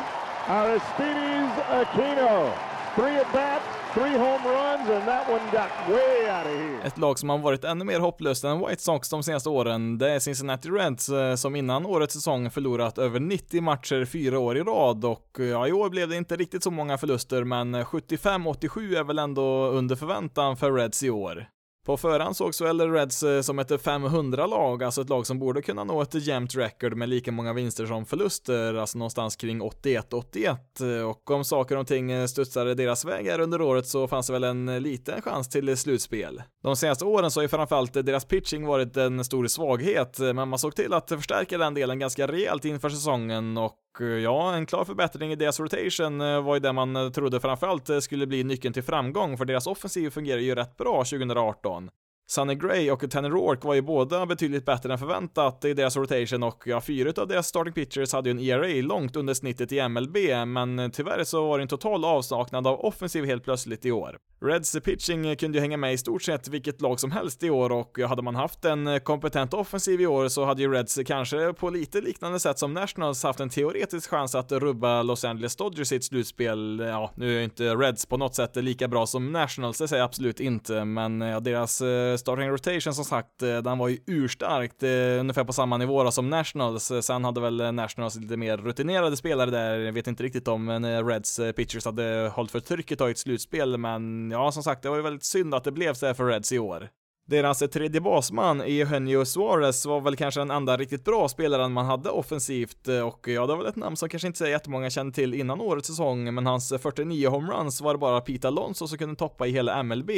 Aristides Aquino. Three at bats, three home runs and that one got way out of here.
Ett lag som har varit ännu mer hopplöst än White Sox de senaste åren, det är Cincinnati Reds eh, som innan årets säsong förlorat över 90 matcher fyra år i rad och eh, ja, i år blev det inte riktigt så många förluster men 75-87 är väl ändå under förväntan för Reds i år. På förhand sågs väl Reds eh, som ett 500-lag, alltså ett lag som borde kunna nå ett jämnt record med lika många vinster som förluster, alltså någonstans kring 81-81. Och om saker och ting eh, studsade deras väg här under året så fanns det väl en liten chans till slutspel. De senaste åren så har ju framförallt deras pitching varit en stor svaghet, eh, men man såg till att förstärka den delen ganska rejält inför säsongen och ja, en klar förbättring i deras rotation var ju det man trodde framförallt skulle bli nyckeln till framgång, för deras offensiv fungerar ju rätt bra 2018. он. Sunny Gray och Tanner Rourke var ju båda betydligt bättre än förväntat i deras rotation och ja, fyra av deras starting pitchers hade ju en ERA långt under snittet i MLB, men tyvärr så var det en total avsaknad av offensiv helt plötsligt i år. Reds pitching kunde ju hänga med i stort sett vilket lag som helst i år och hade man haft en kompetent offensiv i år så hade ju Reds kanske på lite liknande sätt som Nationals haft en teoretisk chans att rubba Los Angeles Dodgers i ett slutspel. Ja, nu är inte Reds på något sätt lika bra som Nationals, det säger jag absolut inte, men ja, deras eh, starting rotation som sagt, eh, den var ju urstarkt, eh, ungefär på samma nivå då som Nationals. Eh, sen hade väl Nationals lite mer rutinerade spelare där, jag vet inte riktigt om Reds pitchers hade hållit för trycket i ett slutspel, men ja, som sagt, det var ju väldigt synd att det blev så här för Reds i år. Deras tredje basman, Eugenio Suarez, var väl kanske den enda riktigt bra spelaren man hade offensivt och ja, det var väl ett namn som kanske inte så jättemånga kände till innan årets säsong, men hans 49 homeruns var det bara Pete Alonso som kunde toppa i hela MLB.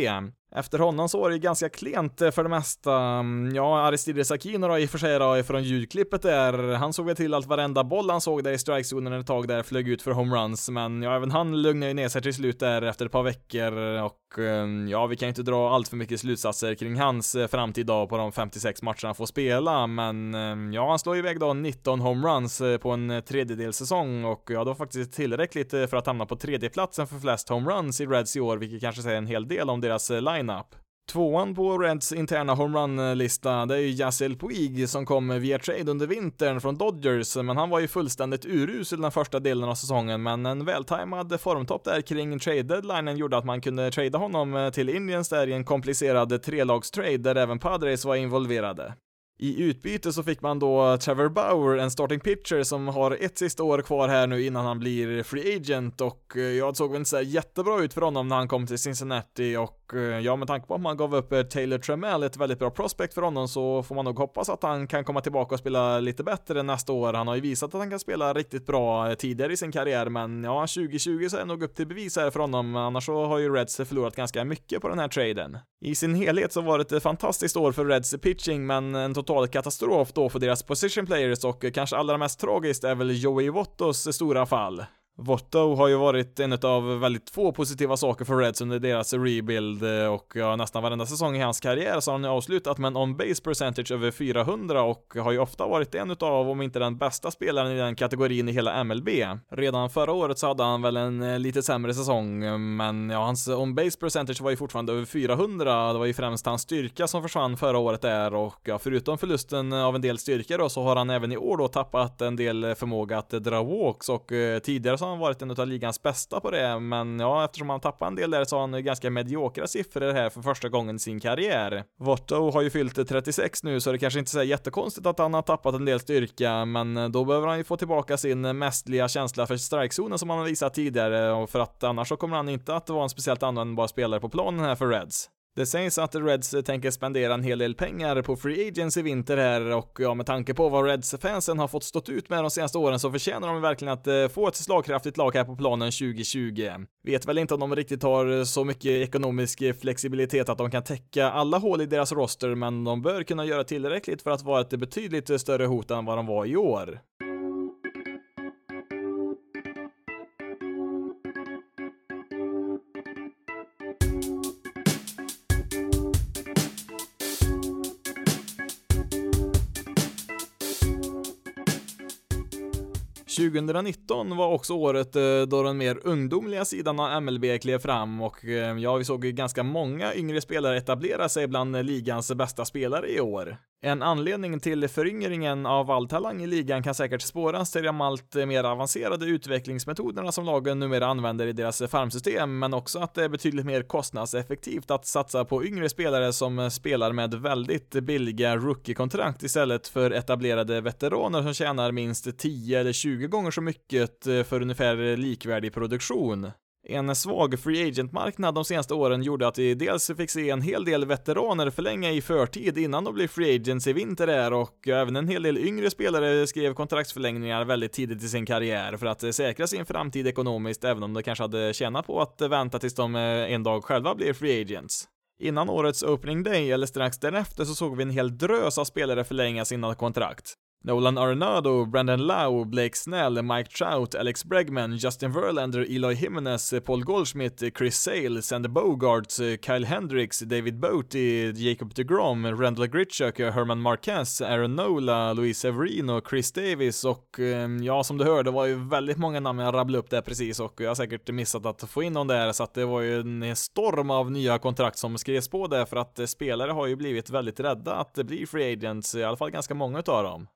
Efter honom så var det ganska klent eh, för det mesta. Mm, ja, Aristides Aquino då i och för sig då från ljudklippet där. Han såg väl till att varenda boll han såg där i strikezonen ett tag där flög ut för homeruns, men ja, även han lugnade ju ner sig till slut där efter ett par veckor och eh, ja, vi kan ju inte dra allt för mycket slutsatser kring hans eh, framtid då på de 56 matcherna han får spela, men ja, han slår iväg då 19 homeruns på en tredjedels säsong och ja, det var faktiskt tillräckligt för att hamna på tredjeplatsen för flest homeruns i Reds i år, vilket kanske säger en hel del om deras line lineup. Tvåan på Reds interna homerun-lista, det är ju Yasiel Puig som kom via trade under vintern från Dodgers, men han var ju fullständigt urusel den första delen av säsongen, men en vältajmad formtopp där kring trade-deadlinen gjorde att man kunde trada honom eh, till Indians där i en komplicerad trelagstrade där även Padres var involverade. I utbyte så fick man då Trevor Bauer, en starting pitcher som har ett sista år kvar här nu innan han blir free agent och eh, jag såg väl inte så jättebra ut för honom när han kom till Cincinnati och Eh, ja, med tanke på att man gav upp eh, Taylor Tremell, ett väldigt bra prospect för honom, så får man nog hoppas att han kan komma tillbaka och spela lite bättre nästa år. Han har ju visat att han kan spela riktigt bra eh, tidigare i sin karriär, men ja, 2020 så är det nog upp till bevis här för honom, annars så har ju Reds förlorat ganska mycket på den här traden. I sin helhet så var det ett fantastiskt år för Reds pitching, men en total katastrof då för deras position players och kanske allra mest tragiskt är väl Joey Vottos stora fall. Votto har ju varit en av väldigt få positiva saker för Reds under deras rebuild eh, och ja, nästan varenda säsong i hans karriär så har han ju avslutat med en on-base percentage över 400 och har ju ofta varit en utav, om inte den bästa spelaren i den kategorin i hela MLB. Redan förra året så hade han väl en eh, lite sämre säsong, men ja, hans on-base percentage var ju fortfarande över 400. Det var ju främst hans styrka som försvann förra året där och ja, förutom förlusten av en del styrka då så har han även i år då tappat en del eh, förmåga att dra walks och eh, tidigare så har han varit en av ligans bästa på det, men ja, eftersom han tappade en del där så har han ganska mediokra siffror här för första gången i sin karriär. Votto har ju fyllt 36 nu, så det kanske inte är så jättekonstigt att han har tappat en del styrka, men eh, då behöver han ju få tillbaka sin mästliga känsla för strikezonen som han har visat tidigare, för att annars så kommer han inte att vara en speciellt användbar spelare på planen här för Reds. Det sägs att Reds tänker spendera en hel del pengar på free agents i vinter här och ja, med tanke på vad Reds-fansen har fått stått ut med de senaste åren så förtjänar de verkligen att eh, få ett slagkraftigt lag här på planen 2020. Vet väl inte om de riktigt har så mycket ekonomisk flexibilitet att de kan täcka alla hål i deras roster, men de bör kunna göra tillräckligt för att vara ett betydligt större hot än vad de var i år. 2019 var också året eh, då den mer ungdomliga sidan av MLB klev fram och eh, ja, vi såg ganska många yngre spelare etablera sig bland eh, ligans bästa spelare i år. En anledning till föryngringen av all talang i ligan kan säkert spåras till de allt mer avancerade utvecklingsmetoderna som lagen numera använder i deras farmsystem, men också att det är betydligt mer kostnadseffektivt att satsa på yngre spelare som spelar med väldigt billiga rookie-kontrakt istället för etablerade veteraner som tjänar minst 10 eller 20 gånger så mycket för ungefär likvärdig produktion. En svag free agent-marknad de senaste åren gjorde att vi dels fick se en hel del veteraner förlänga i förtid innan de blev free agents i vinter där och även en hel del yngre spelare skrev kontraktsförlängningar väldigt tidigt i sin karriär för att säkra sin framtid ekonomiskt även om de kanske hade tjänat på att vänta tills de eh, en dag själva blev free agents. Innan årets opening day eller strax därefter så såg vi en hel drös av spelare förlänga sina kontrakt. Nolan Arenado, Brandon Lau, Blake Snell, Mike Trout, Alex Bregman, Justin Verlander, Eloy Jimenez, Paul Goldschmidt, Chris Sale, Sander Bogarts, Kyle Hendricks, David Boaty, Jacob DeGrom, Randall Gritchuk, Herman Marquez, Aaron Nola, Luis Severino, Chris Davis och ehm, ja, som du hörde var ju väldigt många namn jag rabblade upp där precis och jag har säkert missat att få in dem där så att det var ju en storm av nya kontrakt som skrevs på där för att eh, spelare har ju blivit väldigt rädda att bli free agents, i alla fall ganska många utav dem.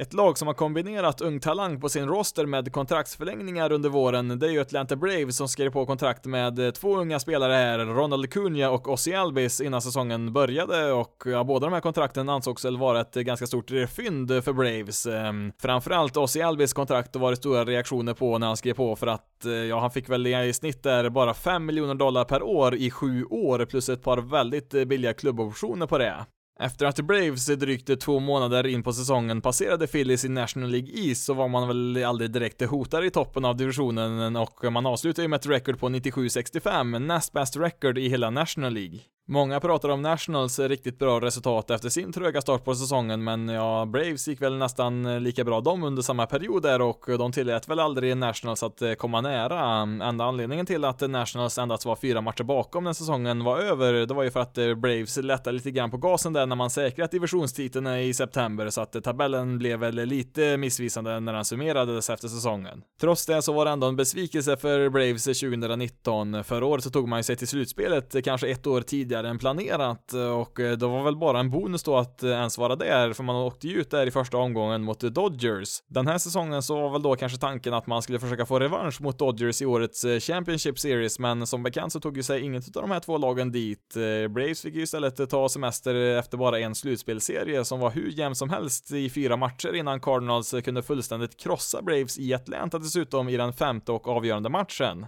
Ett lag som har kombinerat ung talang på sin roster med kontraktsförlängningar under våren, det är ju Atlanta Braves som skrev på kontrakt med eh, två unga spelare här, Ronald Cunha och Ossi Albis innan säsongen började och ja, båda de här kontrakten ansågs väl vara ett eh, ganska stort fynd för Braves. Ehm, framförallt Ossi Albis kontrakt var det stora reaktioner på när han skrev på för att eh, ja, han fick väl i snitt där bara 5 miljoner dollar per år i sju år plus ett par väldigt billiga klubboptioner på det. Efter att Braves drygt två månader in på säsongen passerade Phillies i National League East så var man väl aldrig direkt hotad i toppen av divisionen och man avslutade ju med ett record på 97-65, näst bäst record i hela National League. Många pratar om Nationals riktigt bra resultat efter sin tröga start på säsongen, men ja, Braves gick väl nästan lika bra de under samma period där och de tillät väl aldrig Nationals att eh, komma nära. Enda anledningen till att Nationals endast var fyra matcher bakom när säsongen var över, det var ju för att eh, Braves lättade lite grann på gasen där när man säkrat divisionstiteln i september, så att eh, tabellen blev väl lite missvisande när den summerades efter säsongen. Trots det så var det ändå en besvikelse för Braves 2019. Förra året så tog man ju sig till slutspelet kanske ett år tidigare tidigare än planerat eh, och eh, det var väl bara en bonus då att eh, ens vara där, för man åkte ju ut där i första omgången mot Dodgers. Den här säsongen så var väl då kanske tanken att man skulle försöka få revansch mot Dodgers i årets Championship Series, men som bekant så tog ju sig inget av de här två lagen dit. Braves fick ju istället ta semester efter bara en slutspelserie som var hur jämn som helst i fyra matcher innan Cardinals kunde fullständigt krossa Braves i Atlanta dessutom i den femte och avgörande matchen.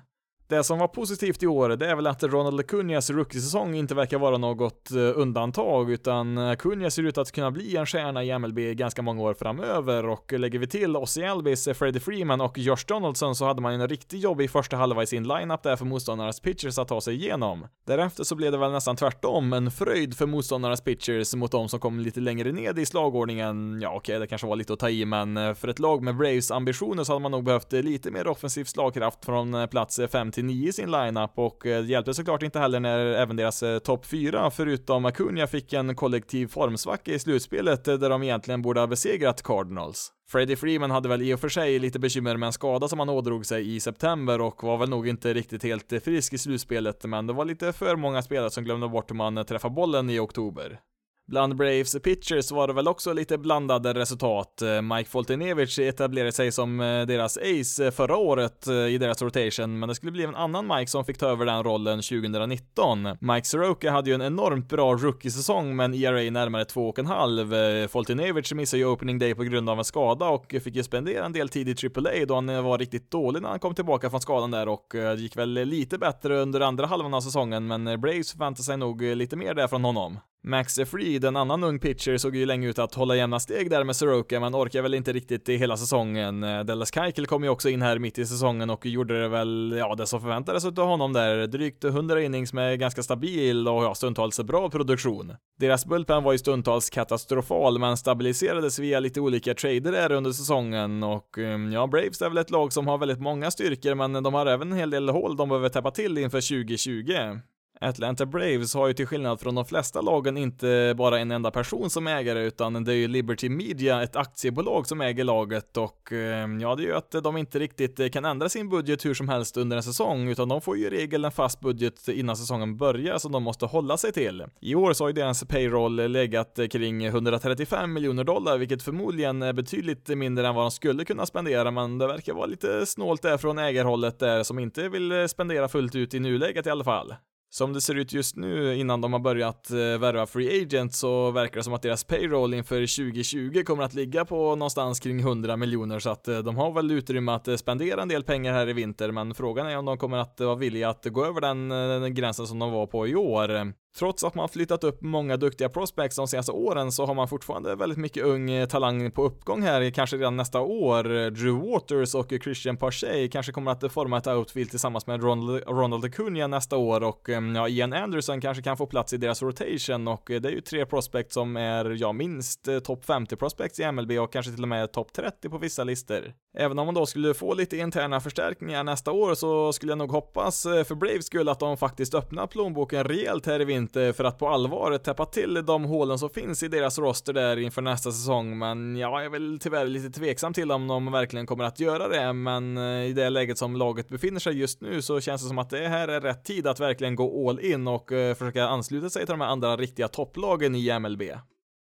Det som var positivt i år, det är väl att Ronald Acuñas rookie-säsong inte verkar vara något eh, undantag, utan Acuña ser ut att kunna bli en stjärna i MLB ganska många år framöver och lägger vi till Ossie Alvis, eh, Freddie Freeman och Josh Donaldson så hade man en riktigt jobbig första halva i sin lineup där för motståndarnas pitchers att ta sig igenom. Därefter så blev det väl nästan tvärtom, en fröjd för motståndarnas pitchers mot de som kom lite längre ned i slagordningen. Ja, okej, okay, det kanske var lite att ta i, men eh, för ett lag med Braves ambitioner så hade man nog behövt lite mer offensiv slagkraft från plats 5 till 9 i sin lineup och eh, det hjälpte såklart inte heller när även deras eh, topp 4 förutom Acuna fick en kollektiv formsvacka i slutspelet eh, där de egentligen borde ha besegrat Cardinals. Freddie Freeman hade väl i och för sig lite bekymmer med en skada som han ådrog sig i september och var väl nog inte riktigt helt frisk i slutspelet, men det var lite för många spelare som glömde bort hur man träffar bollen i oktober. Bland Braves pitchers var det väl också lite blandade resultat. Mike Foltynewicz etablerade sig som eh, deras ace eh, förra året eh, i deras rotation, men det skulle bli en annan Mike som fick ta över den rollen 2019. Mike Soroka hade ju en enormt bra rookie-säsong med en ERA närmare 2,5. Foltynewicz missade ju opening day på grund av en skada och fick ju spendera en del tid i AAA då han var riktigt dålig när han kom tillbaka från skadan där och det gick väl lite bättre under andra halvan av säsongen, men Braves förväntade sig nog lite mer där från honom. Max Fried, en annan ung pitcher, såg ju länge ut att hålla jämna steg där med Soroka, men orkar väl inte riktigt i hela säsongen. Eh, Dallas Keuchel kom ju också in här mitt i säsongen och gjorde det väl, ja, det som förväntades av honom där. Drygt 100 innings med ganska stabil och ja, stundtals bra produktion. Deras bullpen var ju stundtals katastrofal, men stabiliserades via lite olika trader där under säsongen och ehm, ja, Braves är väl ett lag som har väldigt många styrkor, men de har även en hel del hål de behöver täppa till inför 2020. Atlanta Braves har ju till skillnad från de flesta lagen inte bara en enda person som ägare, utan det är ju Liberty Media, ett aktiebolag som äger laget och ehm, ja, det gör att de inte riktigt eh, kan ändra sin budget hur som helst under en säsong, utan de får ju i regel en fast budget innan säsongen börjar som de måste hålla sig till. I år så har ju deras payroll legat kring 135 miljoner dollar, vilket förmodligen är betydligt mindre än vad de skulle kunna spendera, men det verkar vara lite snålt där från ägarhållet där som inte vill spendera fullt ut i nuläget i alla fall. Som det ser ut just nu innan de har börjat eh, värva free Agent så verkar det som att deras payroll inför 2020 kommer att ligga på någonstans kring 100 miljoner så att eh, de har väl utrymme att eh, spendera en del pengar här i vinter men frågan är om de kommer att vara villiga att gå över den gränsen som de var på i år. Trots att man flyttat upp många duktiga prospects de senaste åren så har man fortfarande väldigt mycket ung eh, talang på uppgång här, kanske redan nästa år. Drew Waters och Christian Parchet kanske kommer att forma ett outfield tillsammans med Ronald, Ronald Acuna nästa år och eh, ja, Ian Anderson kanske kan få plats i deras rotation och eh, det är ju tre prospects som är, ja, minst topp 50 prospects i MLB och kanske till och med topp 30 på vissa listor. Även om man då skulle få lite interna förstärkningar nästa år så skulle jag nog hoppas för Braves skull att de faktiskt öppnar plånboken rejält här i vinter inte för att på allvar täppa till de hålen som finns i deras roster där inför nästa säsong, men ja, jag är väl tyvärr lite tveksam till om de verkligen kommer att göra det, men eh, i det läget som laget befinner sig just nu så känns det som att det här är rätt tid att verkligen gå all in och eh, försöka ansluta sig till de här andra riktiga topplagen i MLB.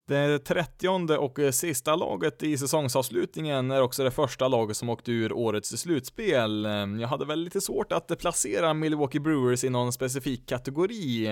Det trettionde och eh, sista laget i säsongsavslutningen är också det första laget som åkte ur årets slutspel. Jag hade väl lite svårt att placera Milwaukee Brewers i någon specifik kategori.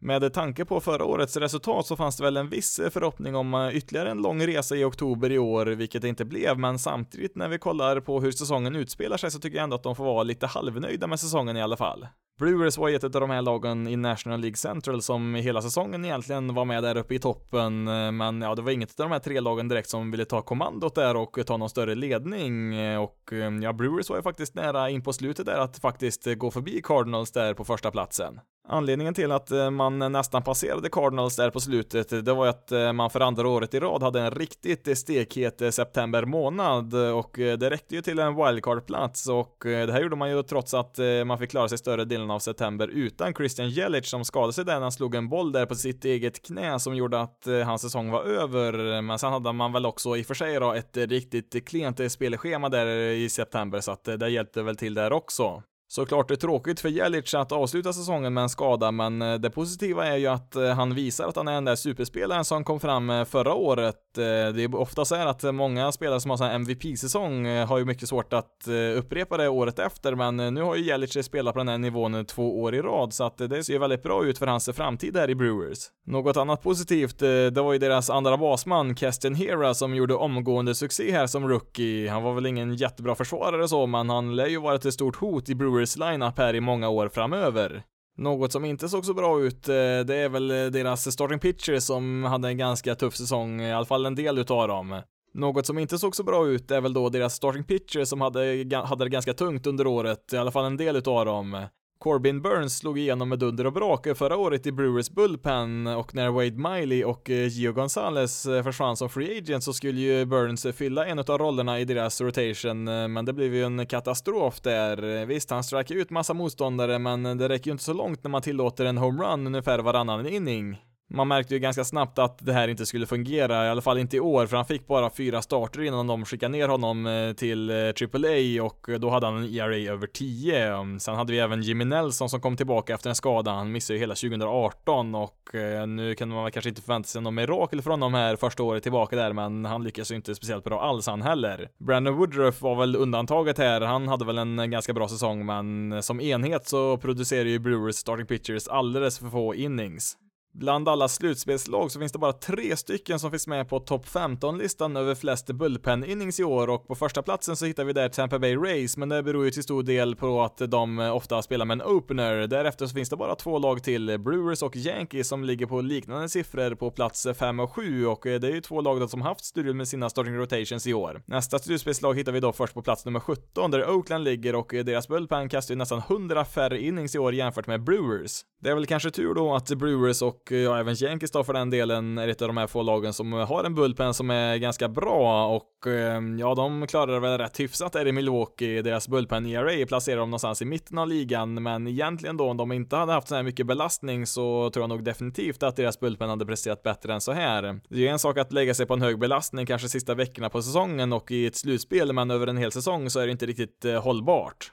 Med tanke på förra årets resultat så fanns det väl en viss förhoppning om eh, ytterligare en lång resa i oktober i år, vilket det inte blev, men samtidigt när vi kollar på hur säsongen utspelar sig så tycker jag ändå att de får vara lite halvnöjda med säsongen i alla fall. Brewers var ett av de här lagen i National League Central som hela säsongen egentligen var med där uppe i toppen, eh, men ja, det var inget av de här tre lagen direkt som ville ta kommandot där och ta någon större ledning eh, och eh, ja, Brewers var ju faktiskt nära in på slutet där att faktiskt gå förbi Cardinals där på första platsen. Anledningen till att man nästan passerade Cardinals där på slutet, det var ju att man för andra året i rad hade en riktigt stekhet september månad och det räckte ju till en wildcard-plats och det här gjorde man ju trots att man fick klara sig större delen av september utan Christian Jelic som skadade sig där när han slog en boll där på sitt eget knä som gjorde att eh, hans säsong var över. Men sen hade man väl också i och för sig då ett riktigt klent spelschema där i september så att eh, det hjälpte väl till där också. Såklart det är tråkigt för Jelic att avsluta säsongen med en skada, men eh, det positiva är ju att eh, han visar att han är den där superspelaren som kom fram eh, förra året. Det är ofta så här att många spelare som har en MVP-säsong har ju mycket svårt att upprepa det året efter, men nu har ju Jelic spelat på den här nivån två år i rad, så att det ser väldigt bra ut för hans framtid här i Brewers. Något annat positivt, det var ju deras andra basman, Kestin Hera, som gjorde omgående succé här som rookie. Han var väl ingen jättebra försvarare så, men han lär ju vara ett stort hot i Brewers Brewers lineup här i många år framöver. Något som inte såg så bra ut, eh, det är väl eh, deras starting pitcher som hade en ganska tuff säsong, eh, i alla fall en del utav dem. Något som inte såg så bra ut är väl då deras starting pitcher som hade, hade det ganska tungt under året, i alla fall en del utav dem. Corbin Burns slog igenom med dunder och brak förra året i Brewers Bullpen och när Wade Miley och eh, Gio Gonzalez eh, försvann som free agent så skulle ju Burns fylla en av rollerna i deras rotation, eh, men det blev ju en katastrof där. Visst, han strike ut massa motståndare, men det räcker ju inte så långt när man tillåter en homerun ungefär varannan inning. Man märkte ju ganska snabbt att det här inte skulle fungera, i alla fall inte i år, för han fick bara fyra starter innan de skickade ner honom eh, till eh, AAA och då hade han en ERA över 10. Mm, sen hade vi även Jimmy Nelson som kom tillbaka efter en skada, han missade ju hela 2018 och eh, nu kan man väl kanske inte förvänta sig någon mirakel från honom här första året tillbaka där, men han lyckas ju inte speciellt bra alls han heller. Brandon Woodruff var väl undantaget här, han hade väl en ganska bra säsong, men som enhet så producerar ju Brewers starting pitchers alldeles för få innings. Bland alla slutspelslag så finns det bara tre stycken som finns med på topp 15-listan över flest bullpen-innings i år och på första platsen så hittar vi där Tampa Bay Rays, men det beror ju till stor del på att de eh, ofta spelar med en opener. Därefter så finns det bara två lag till, eh, Brewers och Yankees, som ligger på liknande siffror på plats 5 och 7 och eh, det är ju två lag som haft strul med sina starting rotations i år. Nästa slutspelslag hittar vi då först på plats nummer 17 där Oakland ligger och deras bullpen kastar ju nästan 100 färre innings i år jämfört med Brewers. Det är väl kanske tur då att Brewers och och eh, ja, även Yankees då för den delen är ett av de här få lagen som eh, har en bullpen som är ganska bra och ehm, ja, de klarar väl rätt hyfsat där i Milwaukee. Deras bullpen ERA placerar dem någonstans i mitten av ligan, men egentligen då om de inte hade haft så här mycket belastning så tror jag nog definitivt att deras bullpen hade presterat bättre än så här. Det är ju en sak att lägga sig på en hög belastning kanske sista veckorna på säsongen och i ett slutspel, men över en hel säsong så är det inte riktigt eh, hållbart.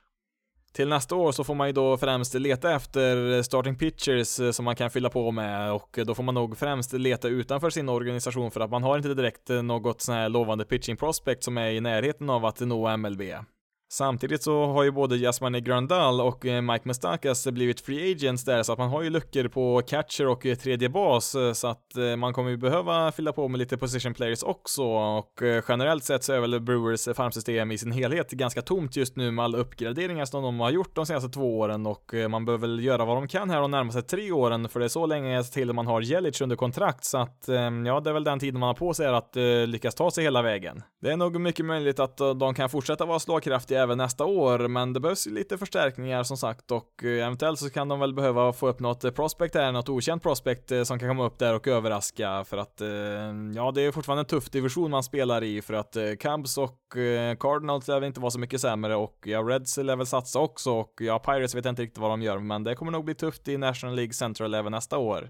Till nästa år så får man ju då främst leta efter starting pitchers eh, som man kan fylla på med och eh, då får man nog främst leta utanför sin organisation för att man har inte direkt eh, något sån här lovande pitching prospect som är i närheten av att nå MLB. Samtidigt så har ju både Jasmine Grandal och eh, Mike Mustakas blivit free agents där så att man har ju luckor på catcher och eh, tredje bas eh, så att man kommer ju behöva fylla på med lite position players också. Och generellt sett så är väl Brewers farmsystem i sin helhet ganska tomt just nu med alla uppgraderingar som de har gjort de senaste två åren. Och man behöver väl göra vad de kan här de närmaste tre åren för det är så länge till man har Jelic under kontrakt. Så att ja, det är väl den tiden man har på sig att lyckas ta sig hela vägen. Det är nog mycket möjligt att de kan fortsätta vara slagkraftiga även nästa år, men det behövs ju lite förstärkningar som sagt och eh, eventuellt så kan de väl behöva få upp något prospect här, något okänt prospect eh, som kan komma upp där och överraska för att eh, ja, det är fortfarande en tuff division man spelar i för att Cubs och Cardinals lär väl inte vara så mycket sämre och ja, Reds lär väl satsa också och ja, Pirates vet jag inte riktigt vad de gör, men det kommer nog bli tufft i National League Central även nästa år.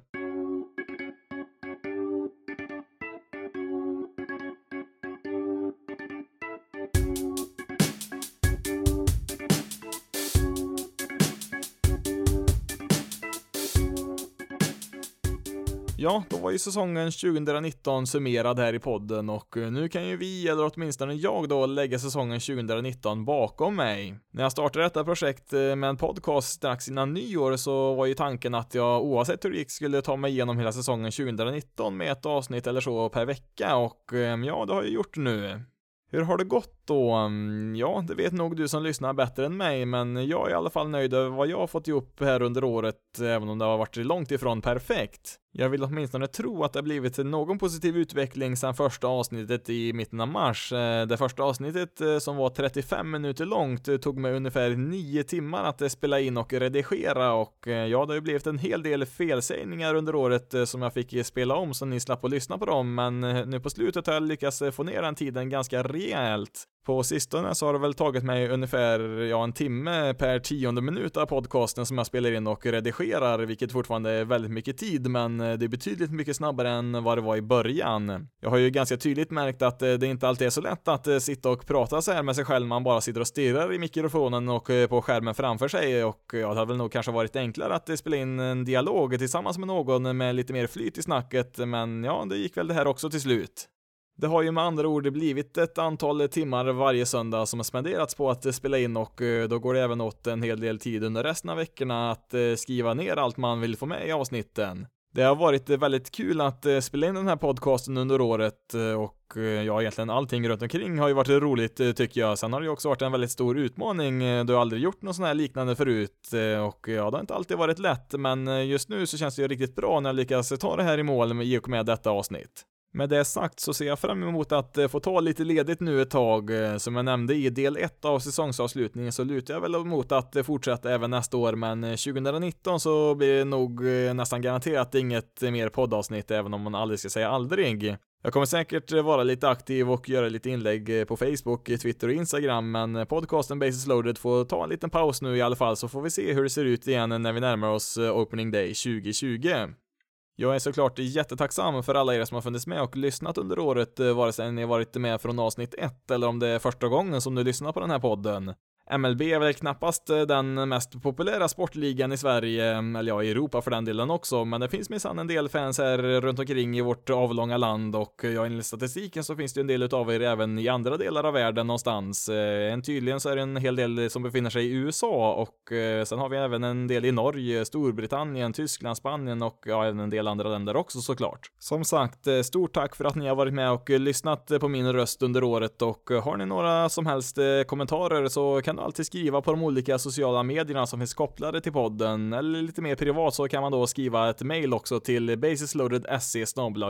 Ja, då var ju säsongen 2019 summerad här i podden och eh, nu kan ju vi, eller åtminstone jag då, lägga säsongen 2019 bakom mig. När jag startade detta projekt eh, med en podcast strax innan nyår så var ju tanken att jag oavsett hur det gick skulle ta mig igenom hela säsongen 2019 med ett avsnitt eller så per vecka och eh, ja, det har jag gjort nu. Hur har det gått då? Mm, ja, det vet nog du som lyssnar bättre än mig, men jag är i alla fall nöjd över vad jag har fått ihop här under året, även om det har varit långt ifrån perfekt. Jag vill åtminstone tro att det har blivit någon positiv utveckling sedan första avsnittet i mitten av mars. Eh, det första avsnittet eh, som var 35 minuter långt eh, tog mig ungefär 9 timmar att spela in och redigera och ja, det har ju blivit en hel del felsägningar under året som jag fick spela om så ni slapp att lyssna på dem, men nu på slutet har jag lyckats få ner den tiden ganska rejält. På sistone så har det väl tagit mig ungefär, ja, en timme per tionde minut av podcasten som jag spelar in och redigerar, vilket fortfarande är väldigt mycket tid, men eh, det är betydligt mycket snabbare än vad det var i början. Jag har ju ganska tydligt märkt att eh, det inte alltid är så lätt att eh, sitta och prata så här med sig själv, man bara sitter och stirrar i mikrofonen och på skärmen framför sig och ja, det hade väl nog kanske varit enklare att spela in en dialog tillsammans med någon med lite mer flyt i snacket, men ja, det gick väl det här också till slut. Det har ju med andra ord blivit ett antal timmar varje söndag som har spenderats på att spela in och eh, då går det även åt en hel del tid under resten av veckorna att eh, skriva ner allt man vill få med i avsnitten. Det har varit eh, väldigt kul att spela in den här podcasten under året och ja, egentligen allting runt omkring har ju varit roligt tycker jag. Sen har det ju också varit en väldigt stor utmaning. Du har aldrig gjort något sånt här liknande förut och ja, det har inte alltid varit lätt, men just nu så känns det ju riktigt bra när jag lyckas ta det här i mål i och med detta avsnitt. Med det sagt så ser jag fram emot att eh, få ta lite ledigt nu ett tag. Eh, som jag nämnde i del 1 av säsongsavslutningen så lutar jag väl mot att eh, fortsätta även nästa år, men 2019 så blir det nog nästan garanterat inget mer poddavsnitt, även om man aldrig ska säga aldrig. Jag kommer säkert vara lite aktiv och göra lite inlägg på Facebook, Twitter och Instagram, men podcasten Basis Loaded får ta en liten paus nu i alla fall, så får vi se hur det ser ut igen när vi närmar oss Opening Day 2020. Jag är såklart jättetacksam för alla er som har funnits med och lyssnat under året, eh, vare sig ni har varit med från avsnitt 1 eller om det är första gången som du lyssnar på den här podden. MLB är väl knappast eh, den mest populära sportligan i Sverige, mm, eller ja, i Europa för den delen också, men det finns minsann en del fans här runt omkring i vårt avlånga land och eh, ja, enligt statistiken så finns det en del utav er även i andra delar av världen någonstans. Eh, en tydligen så är det en hel del som befinner sig i USA och sen har vi även en del i Norge, Storbritannien, Tyskland, Spanien och ja, även en del andra länder också såklart. Som sagt, stort tack för att ni har varit med och lyssnat på min röst under året och har ni några som helst kommentarer så kan kan du alltid skriva på de olika sociala medierna som finns kopplade till podden, eller lite mer privat så kan man då skriva ett mail också till basisloaded.se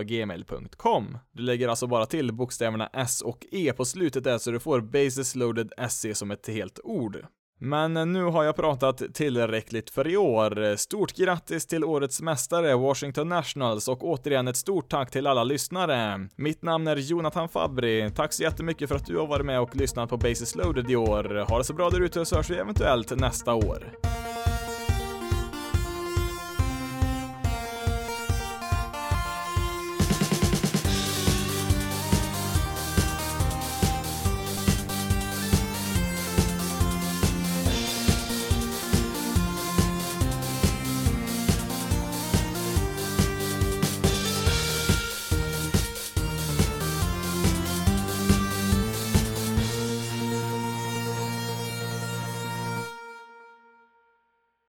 gmail.com. Du lägger alltså bara till bokstäverna S och E på slutet där så du får basisloaded.se som ett helt ord. Men nu har jag pratat tillräckligt för i år. Stort grattis till årets mästare Washington Nationals och återigen ett stort tack till alla lyssnare. Mitt namn är Jonathan Fabri. Tack så jättemycket för att du har varit med och lyssnat på Basis loaded i år. Ha det så bra där ute så hörs vi eventuellt nästa år.